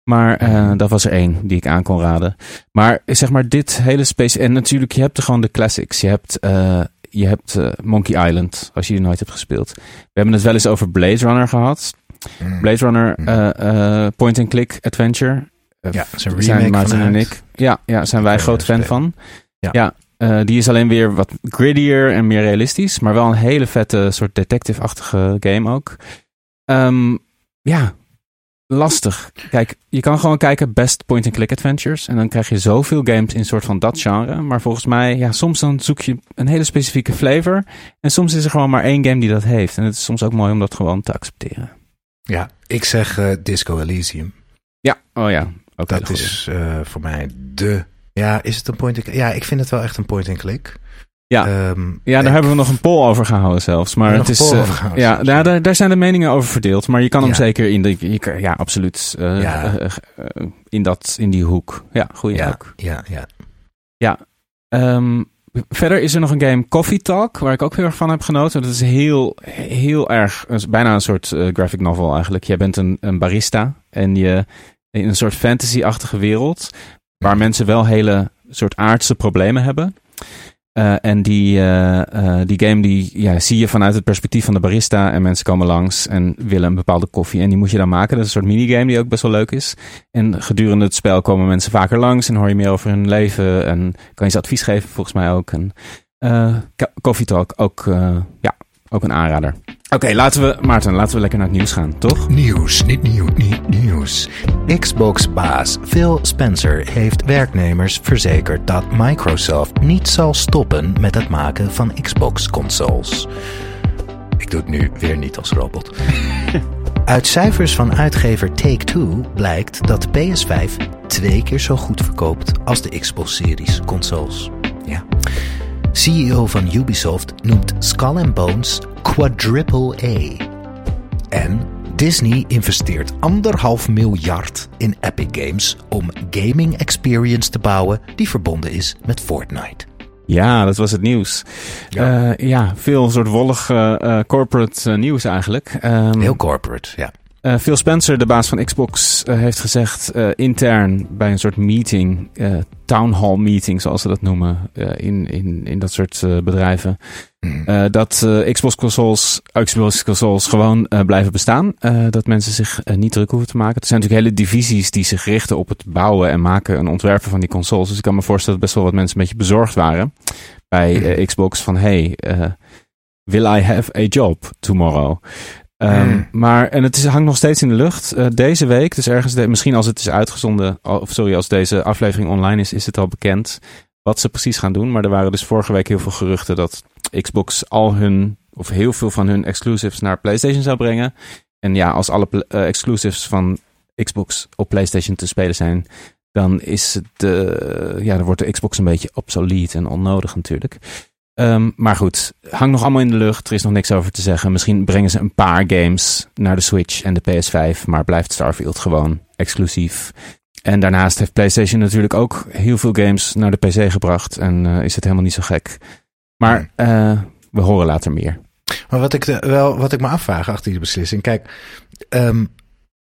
Maar eh, dat was er één die ik aan kon raden. Maar zeg maar dit hele space... En natuurlijk, je hebt er gewoon de classics. Je hebt, eh, je hebt eh, Monkey Island, als je die nooit hebt gespeeld. We hebben het wel eens over Blade Runner gehad. Hmm. Blade Runner eh, point-and-click adventure. Ja, zijn remake Maarten en ik. Ja, ja zijn wij groot fan van. Ja. eh, die is alleen weer wat grittier en meer realistisch. Maar wel een hele vette soort detective-achtige game ook. Ehm, ja, lastig. Kijk, je kan gewoon kijken best point-and-click adventures. En dan krijg je zoveel games in soort van dat genre. Maar volgens mij, ja, soms dan zoek je een hele specifieke flavor. En soms is er gewoon maar één game die dat heeft. En het is soms ook mooi om dat gewoon te accepteren. Ja, ik zeg eh, Disco Elysium. Ja, oh ja. Ook Dat is eh, voor mij de... Ja, is het een point-and-click? Ja, ik vind het wel echt een point-and-click. Ja. Ehm, Ja, daar ik- hebben we nog een poll over gehouden zelfs. Maar het is. eh, ja, daar, ja. daar, daar zijn de meningen over verdeeld. Maar je kan hem Ja. zeker in de. Je, ja, absoluut. eh, Ja. eh, in, dat, in die hoek. Ja, goeie ja, ook. ja, ja. Ehm, verder is er nog een game Coffee Talk, waar ik ook heel erg van heb genoten. Dat is heel, heel erg, bijna een soort graphic novel eigenlijk. Jij bent een, een barista en je in een soort fantasy-achtige wereld, waar mensen wel hele soort aardse problemen hebben. Eh, en die, eh, eh, die game die ja, zie je vanuit het perspectief van de barista. En mensen komen langs en willen een bepaalde koffie. En die moet je dan maken. Dat is een soort minigame die ook best wel leuk is. En gedurende het spel komen mensen vaker langs. En hoor je meer over hun leven. En kan je ze advies geven volgens mij ook. En, Coffee Talk ook, ja, ook een aanrader. Oké, laten we, Maarten, laten we lekker naar het nieuws gaan, toch? Nieuws, niet nieuw, niet nieuws. Xbox-baas Phil Spencer heeft werknemers verzekerd dat Microsoft niet zal stoppen met het maken van Xbox-consoles. Ik doe het nu weer niet als robot. Uit cijfers van uitgever Take-Two blijkt dat de PS5 twee keer zo goed verkoopt als de Xbox Series consoles. Ja. CEO van Ubisoft noemt Skull and Bones Quadruple A. En Disney investeert anderhalf miljard in Epic Games om gaming experience te bouwen die verbonden is met Fortnite. Ja, dat was het nieuws. Ja. Ja, ja veel soort wollig eh, eh, corporate eh, nieuws eigenlijk. Ehm, Heel corporate, ja. Eh, Phil Spencer, de baas van Xbox, eh, heeft gezegd eh, intern bij een soort meeting, town hall meeting zoals ze dat noemen, in, in, in dat soort bedrijven, Hmm. dat Xbox consoles, Xbox consoles gewoon blijven bestaan. Dat mensen zich niet druk hoeven te maken. Er zijn natuurlijk hele divisies die zich richten op het bouwen en maken en ontwerpen van die consoles. Dus ik kan me voorstellen dat best wel wat mensen een beetje bezorgd waren bij eh, Xbox van hey, will I have a job tomorrow? Ehm, Hmm. Maar, en het is, hangt nog steeds in de lucht. Eh, deze week, dus ergens, de- misschien als het is uitgezonden, of sorry, als deze aflevering online is, is het al bekend wat ze precies gaan doen. Maar er waren dus vorige week heel veel geruchten dat Xbox al hun, of heel veel van hun exclusives naar PlayStation zou brengen. En ja, als alle eh, exclusives van Xbox op PlayStation te spelen zijn, dan is het, eh, ja, dan wordt de Xbox een beetje obsolete en onnodig natuurlijk. Ehm, maar goed, hangt nog allemaal in de lucht. Er is nog niks over te zeggen. Misschien brengen ze een paar games naar de Switch en de PS5, maar blijft Starfield gewoon exclusief. En daarnaast heeft PlayStation natuurlijk ook heel veel games naar de PC gebracht en eh, is het helemaal niet zo gek. Maar eh, we horen later meer. Maar wat ik, de- wel, wat ik me afvraag achter die beslissing. Kijk, ehm,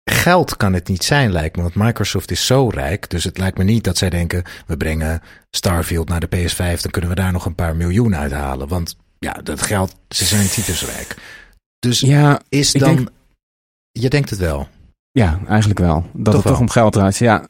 geld kan het niet zijn, lijkt me. Want Microsoft is zo rijk. Dus het lijkt me niet dat zij denken: we brengen Starfield naar de PS5. Dan kunnen we daar nog een paar miljoen uithalen. Want ja, dat geld, ze zijn tyfusrijk. Dus Ja, is dan. denk- Je denkt het wel. ja eigenlijk wel. Dat Toch het toch wel. om geld draait. Ja,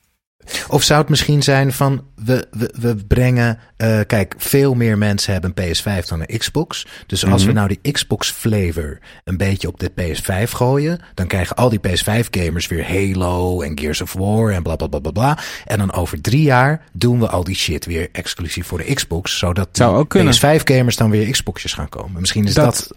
Of zou het misschien zijn van we, we, we brengen. eh, kijk, veel meer mensen hebben een PS5 dan een Xbox. Dus als we Mhm. nou die Xbox flavor een beetje op de PS5 gooien. dan krijgen al die PS5-gamers weer Halo en Gears of War en bla bla bla bla bla. En dan over drie jaar doen we al die shit weer exclusief voor de Xbox. Zodat Zou ook kunnen. PS5-gamers dan weer Xboxjes gaan komen. Misschien is dat. Dat-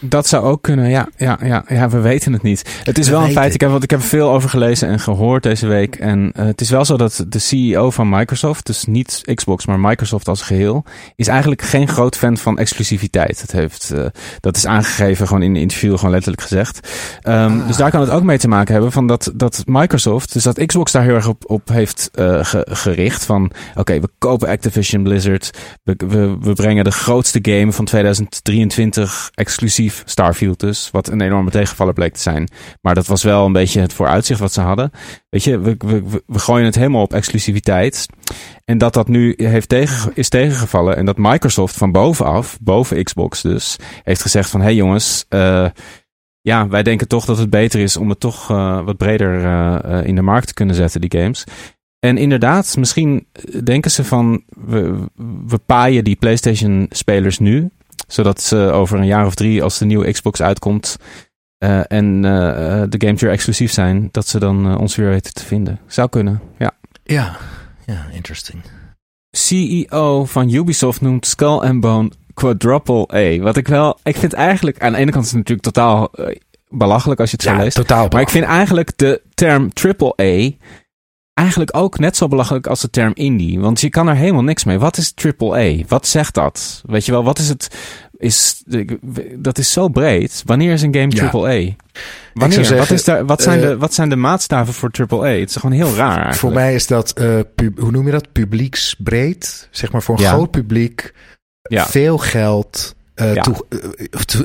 Dat zou ook kunnen, ja, ja, ja, ja. We weten het niet. Het is We wel een feit. Ik heb, want ik heb veel over gelezen en gehoord deze week. En eh, het is wel zo dat de CEO van Microsoft, dus niet Xbox, maar Microsoft als geheel, is eigenlijk geen groot fan van exclusiviteit. Dat, heeft, eh, dat is aangegeven gewoon in een interview, gewoon letterlijk gezegd. Ehm, Ah. Dus daar kan het ook mee te maken hebben van dat, dat Microsoft, dus dat Xbox daar heel erg op, op heeft eh, ge- gericht. Van oké, we kopen Activision Blizzard. We, we, we brengen de grootste game van 2023 exclusief Starfield dus. Wat een enorme tegenvaller bleek te zijn. Maar dat was wel een beetje het vooruitzicht wat ze hadden. Weet je, we, we, we- gooien het helemaal op exclusiviteit. En dat dat nu heeft tegen, is tegengevallen. En dat Microsoft van bovenaf, boven Xbox dus, heeft gezegd van... Hé hey jongens, eh, ja, wij denken toch dat het beter is om het toch eh, wat breder eh, in de markt te kunnen zetten, die games. En inderdaad, misschien denken ze van, we, we paaien die PlayStation-spelers nu, zodat ze over een jaar of drie, als de nieuwe Xbox uitkomt eh, en eh, eh, de games weer exclusief zijn, dat ze dan ons weer weten te vinden. Zou kunnen, ja. Ja, ja, interesting. CEO van Ubisoft noemt Skull and Bone Quadruple A. Wat ik wel, ik vind eigenlijk, aan de ene kant is het natuurlijk totaal belachelijk als je het zo Ja, leest. totaal. Maar ik vind eigenlijk de term triple A eigenlijk ook net zo belachelijk als de term indie. Want je kan er helemaal niks mee. Wat is triple A? Wat zegt dat? Weet je wel, wat is het? Is, dat is zo breed. Wanneer is een game Ja. triple A? zou Wanneer? zeggen, wat, is daar, wat, zijn eh, de, wat zijn de maatstaven voor triple A? Het is gewoon heel raar eigenlijk. Voor mij is dat, eh, pub- hoe noem je dat? Publieksbreed. Zeg maar voor een Ja. groot publiek. Ja. Veel geld. eh, toe-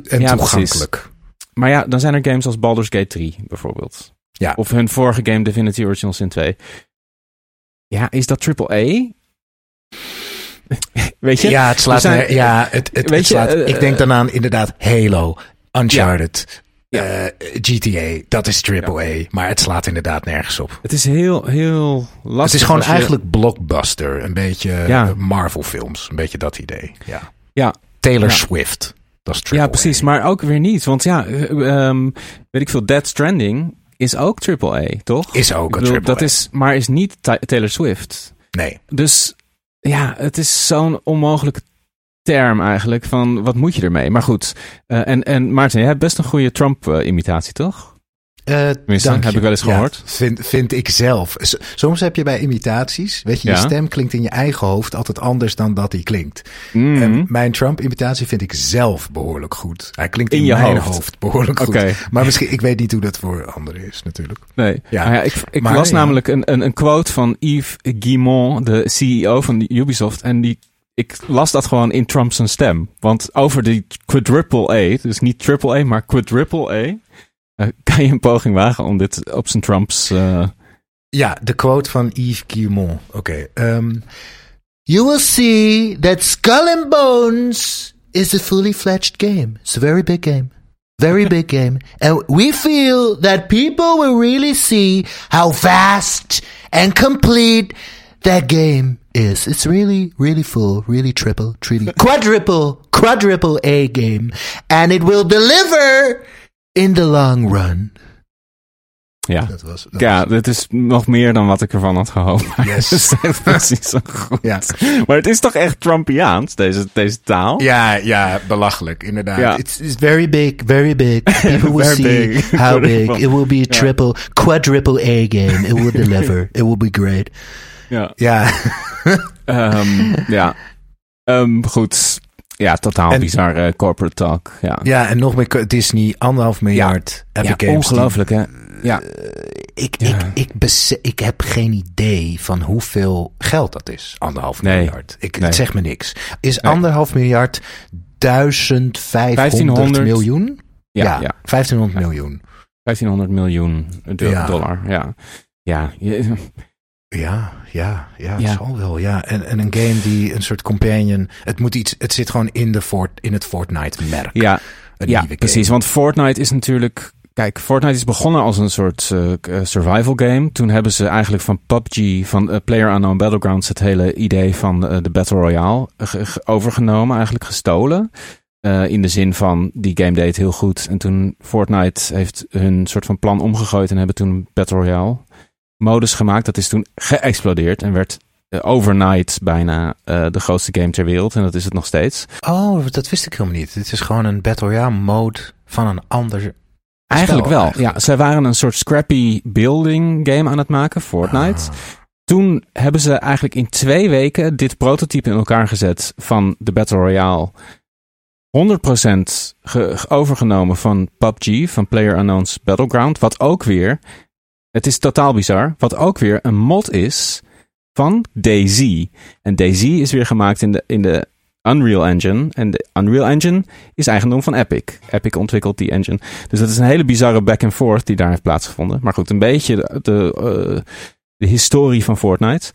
en toegankelijk. Maar ja, dan zijn er games als Baldur's Gate 3 bijvoorbeeld. Ja. Of hun vorige game Divinity Original Sin 2. Ja, is dat triple A? Weet je? Ja, het slaat zijn- ja, het, het, weet het je, slaat, eh, ik denk dan aan inderdaad Halo, Uncharted, Ja. eh, GTA. Dat is triple A. Maar het slaat inderdaad nergens op. Het is heel, heel lastig. het is gewoon je- eigenlijk blockbuster. Een beetje Ja. eh, Marvel films. Een beetje dat idee. Ja. Ja. Taylor Ja. Swift. Dat is Ja, precies. A. Maar ook weer niet. Want ja, eh, ehm, weet ik veel, Dead Stranding is ook triple A, toch? Is ook een bedoel, triple dat A. is, maar is niet Ta- Taylor Swift. Nee. Dus ja, het is zo'n onmogelijke term eigenlijk. Van wat moet je ermee? Maar goed. eh, en, en Maarten, je hebt best een goede Trump-imitatie, toch? Eh, Tenminste, heb je. ik wel eens Ja, gehoord. vind, vind ik zelf. S- Soms heb je bij imitaties, weet je, je stem klinkt in je eigen hoofd altijd anders dan dat die klinkt. Mhm. En mijn Trump-imitatie vind ik zelf behoorlijk goed. Hij klinkt in, In je mijn hoofd. hoofd, behoorlijk Oké. goed. Maar misschien, ik weet niet hoe dat voor anderen is natuurlijk. Nee. Ja. Ja, ik ik Maar las namelijk een, een, een quote van Yves Guillemot, de CEO van Ubisoft. En die, ik las dat gewoon in Trump's stem. Want over die quadruple A, dus niet triple A, maar quadruple A, kan je een poging wagen om dit op zijn Trumps... eh, Ja, de quote van Yves Guillemot. Oké. ehm, you will see that Skull and Bones is a fully fledged game. It's a very big game. Very big game. And we feel that people will really see how vast and complete that game is. It's really, really full, really triple, really quadruple, quadruple A game. And it will deliver in the long run. ja. Dat was, dat Ja, dit is nog meer dan wat ik ervan had gehoopt. Yes. Het is precies zo goed. Ja. Maar het is toch echt Trumpiaans, deze, deze taal? Ja, ja, belachelijk, inderdaad. Ja. It's, it's very big, very big. People will see big. how big. It will be a triple, quadruple A game. It will deliver. It will be great. Ja. Ja, Ehm, ja. Ehm, goed. Ja, totaal En- bizar eh, corporate talk. Ja, ja en nog meer Disney, anderhalf miljard ja Epic ongelooflijk hè. Ja. Ik, Ja. ik, ik, ik heb geen idee van hoeveel geld dat is. Anderhalf Nee. miljard. Ik, Nee. Zegt me niks. Is Nee. anderhalf miljard 1500 1500 miljoen? Ja, ja. 1500 miljoen. 1500 miljoen dollar. Ja. Ja. Ja, ja, ja, Ja. zal wel. Ja. En, en een game die een soort companion. Het moet iets. Het zit gewoon in, de Fort, in het Fortnite-merk. ja, ja precies. Want Fortnite is natuurlijk... kijk, Fortnite is begonnen als een soort uh, survival game. Toen hebben ze eigenlijk van PUBG, van uh, Player Unknown Battlegrounds, het hele idee van de Battle Royale overgenomen, eigenlijk gestolen. in de zin van, die game deed heel goed. En toen Fortnite heeft hun soort van plan omgegooid en hebben toen Battle Royale modus gemaakt. Dat is toen geëxplodeerd en werd overnight bijna de grootste game ter wereld. En dat is het nog steeds. Oh, dat wist ik helemaal niet. Het is gewoon een Battle Royale mode van een ander Eigenlijk wel. Ja, zij waren een soort scrappy building game aan het maken, Fortnite. Ah. Toen hebben ze eigenlijk in twee weken dit prototype in elkaar gezet van de Battle Royale. 100% overgenomen van PUBG, van Player Unknown's Battleground. Wat ook weer, het is totaal bizar, wat ook weer een mod is van DayZ. En DayZ is weer gemaakt in de, in de Unreal Engine. En de Unreal Engine is eigendom van Epic. Epic ontwikkelt die engine. Dus dat is een hele bizarre back and forth die daar heeft plaatsgevonden. Maar goed, een beetje de, de, de historie van Fortnite.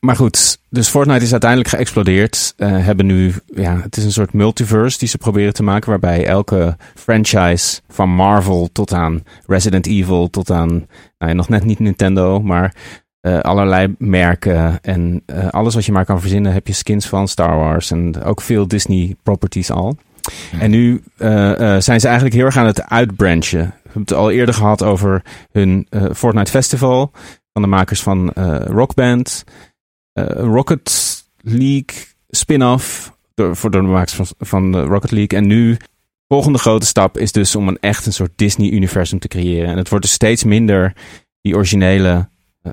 Maar goed, dus Fortnite is uiteindelijk geëxplodeerd. Uh, hebben nu, ja, het is een soort multiverse die ze proberen te maken. Waarbij elke franchise van Marvel tot aan Resident Evil tot aan, nou nog net niet Nintendo, maar uh, allerlei merken en uh, alles wat je maar kan verzinnen heb je skins van Star Wars en ook veel Disney properties al. En nu zijn ze eigenlijk heel erg aan het uitbranchen. We hebben het al eerder gehad over hun Fortnite Festival van de makers van Rock Band, Rocket League spin-off door, voor de makers van, van Rocket League. En nu volgende grote stap is dus om een echt een soort Disney-universum te creëren. En het wordt dus steeds minder die originele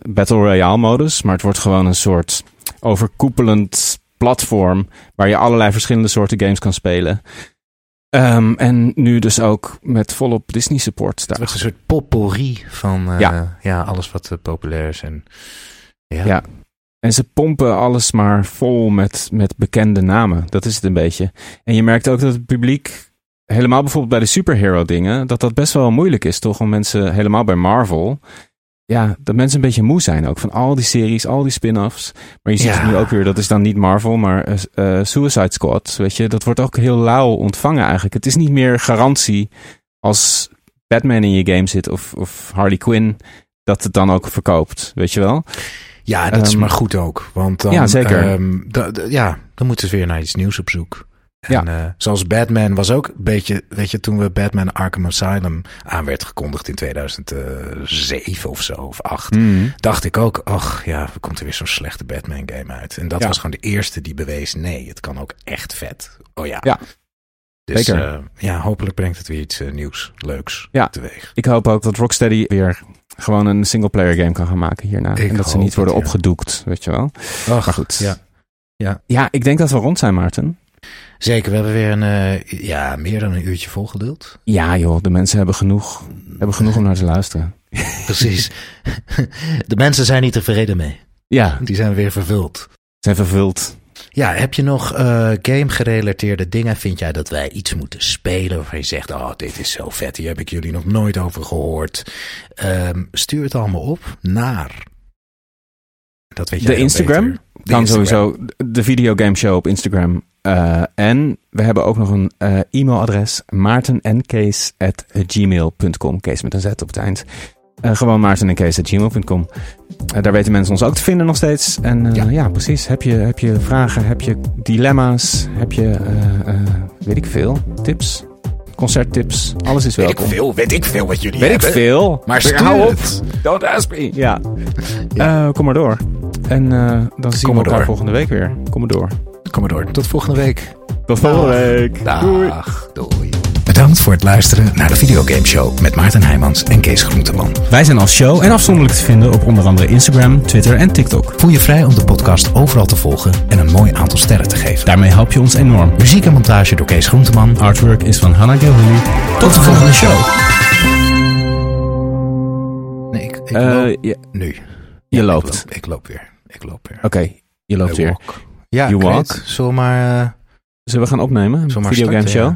Battle Royale modus, maar het wordt gewoon een soort overkoepelend platform waar je allerlei verschillende soorten games kan spelen. Um, en nu dus ook met volop Disney support. Daar. Het is een soort potpourri van uh, ja. ja. alles wat uh, populair is. En, ja. ja. En ze pompen alles maar vol met, met bekende namen. Dat is het een beetje. En je merkt ook dat het publiek, helemaal bijvoorbeeld bij de superhero dingen, dat dat best wel moeilijk is, toch? Om mensen, helemaal bij Marvel, ja, dat mensen een beetje moe zijn ook van al die series, al die spin-offs. Maar je ziet het nu ook weer, dat is dan niet Marvel, maar uh, Suicide Squad, weet je. Dat wordt ook heel lauw ontvangen eigenlijk. Het is niet meer garantie als Batman in je game zit of, of Harley Quinn, dat het dan ook verkoopt, weet je wel. Ja, dat is ehm, maar goed ook. Want dan, ja, zeker. Um, ja, dan moeten ze weer naar iets nieuws op zoek. En, ja. Uh, zoals Batman was ook een beetje, weet je, toen we Batman Arkham Asylum aan werd gekondigd in 2007 of zo, of 8, mm. dacht ik ook, ach ja, er komt er weer zo'n slechte Batman game uit. En dat was gewoon de eerste die bewees, nee, het kan ook echt vet. Oh ja. Ja. Dus uh, ja, hopelijk brengt het weer iets uh, nieuws, leuks ja. teweeg. Ik hoop ook dat Rocksteady weer gewoon een single-player game kan gaan maken hierna. Ik en dat ze niet worden opgedoekt, weet je wel. Ach, maar goed. Ja. Ja. ja, ik denk dat we rond zijn, Maarten. Zeker, we hebben weer een, uh, ja, meer dan een uurtje volgeduld. Ja joh, de mensen hebben genoeg, hebben genoeg om naar te luisteren. Precies. De mensen zijn niet tevreden mee. Ja. Die zijn weer vervuld. Zijn vervuld. Ja, heb je nog uh, game-gerelateerde dingen? Vind jij dat wij iets moeten spelen waarvan je zegt, oh, dit is zo vet, hier heb ik jullie nog nooit over gehoord. Um, stuur het allemaal op naar... Dat weet jij de Instagram? De kan Instagram. sowieso de videogame show op Instagram uh, en we hebben ook nog een uh, e-mailadres: maartenenkees.gmail.com. Kees met een z op het eind. Uh, gewoon maartenenkees.gmail.com. daar weten mensen ons ook te vinden nog steeds. En ja. ja. precies. Heb je, heb je vragen? Heb je dilemma's? Heb je, weet ik veel, tips? Concerttips, alles is welkom. Weet ik veel, weet ik veel wat jullie weet hebben. Weet ik veel. Maar stuur hou op. Don't ask me. Ja. ja. kom maar door. En dan zien we elkaar door. volgende week weer. Kom maar door. Kom maar door. Tot volgende week. Tot volgende week. Dag. Doei. Doei. Bedankt voor het luisteren naar de Videogame Show met Maarten Heijmans en Kees Groenteman. Wij zijn als show en afzonderlijk te vinden op onder andere Instagram, Twitter en TikTok. Voel je vrij om de podcast overal te volgen en een mooi aantal sterren te geven. Daarmee help je ons enorm. Muziek en montage door Kees Groenteman. Artwork is van Hannah Gilhully. Tot, de volgende show. Nee, ik, ik uh, loop je, nu. Je loopt. Ik loop, ik loop, weer. Ik loop weer. Oké, okay, je loopt weer. Ja, you walk. Zullen we maar... Uh, Zullen we gaan opnemen? Zullen videogame show?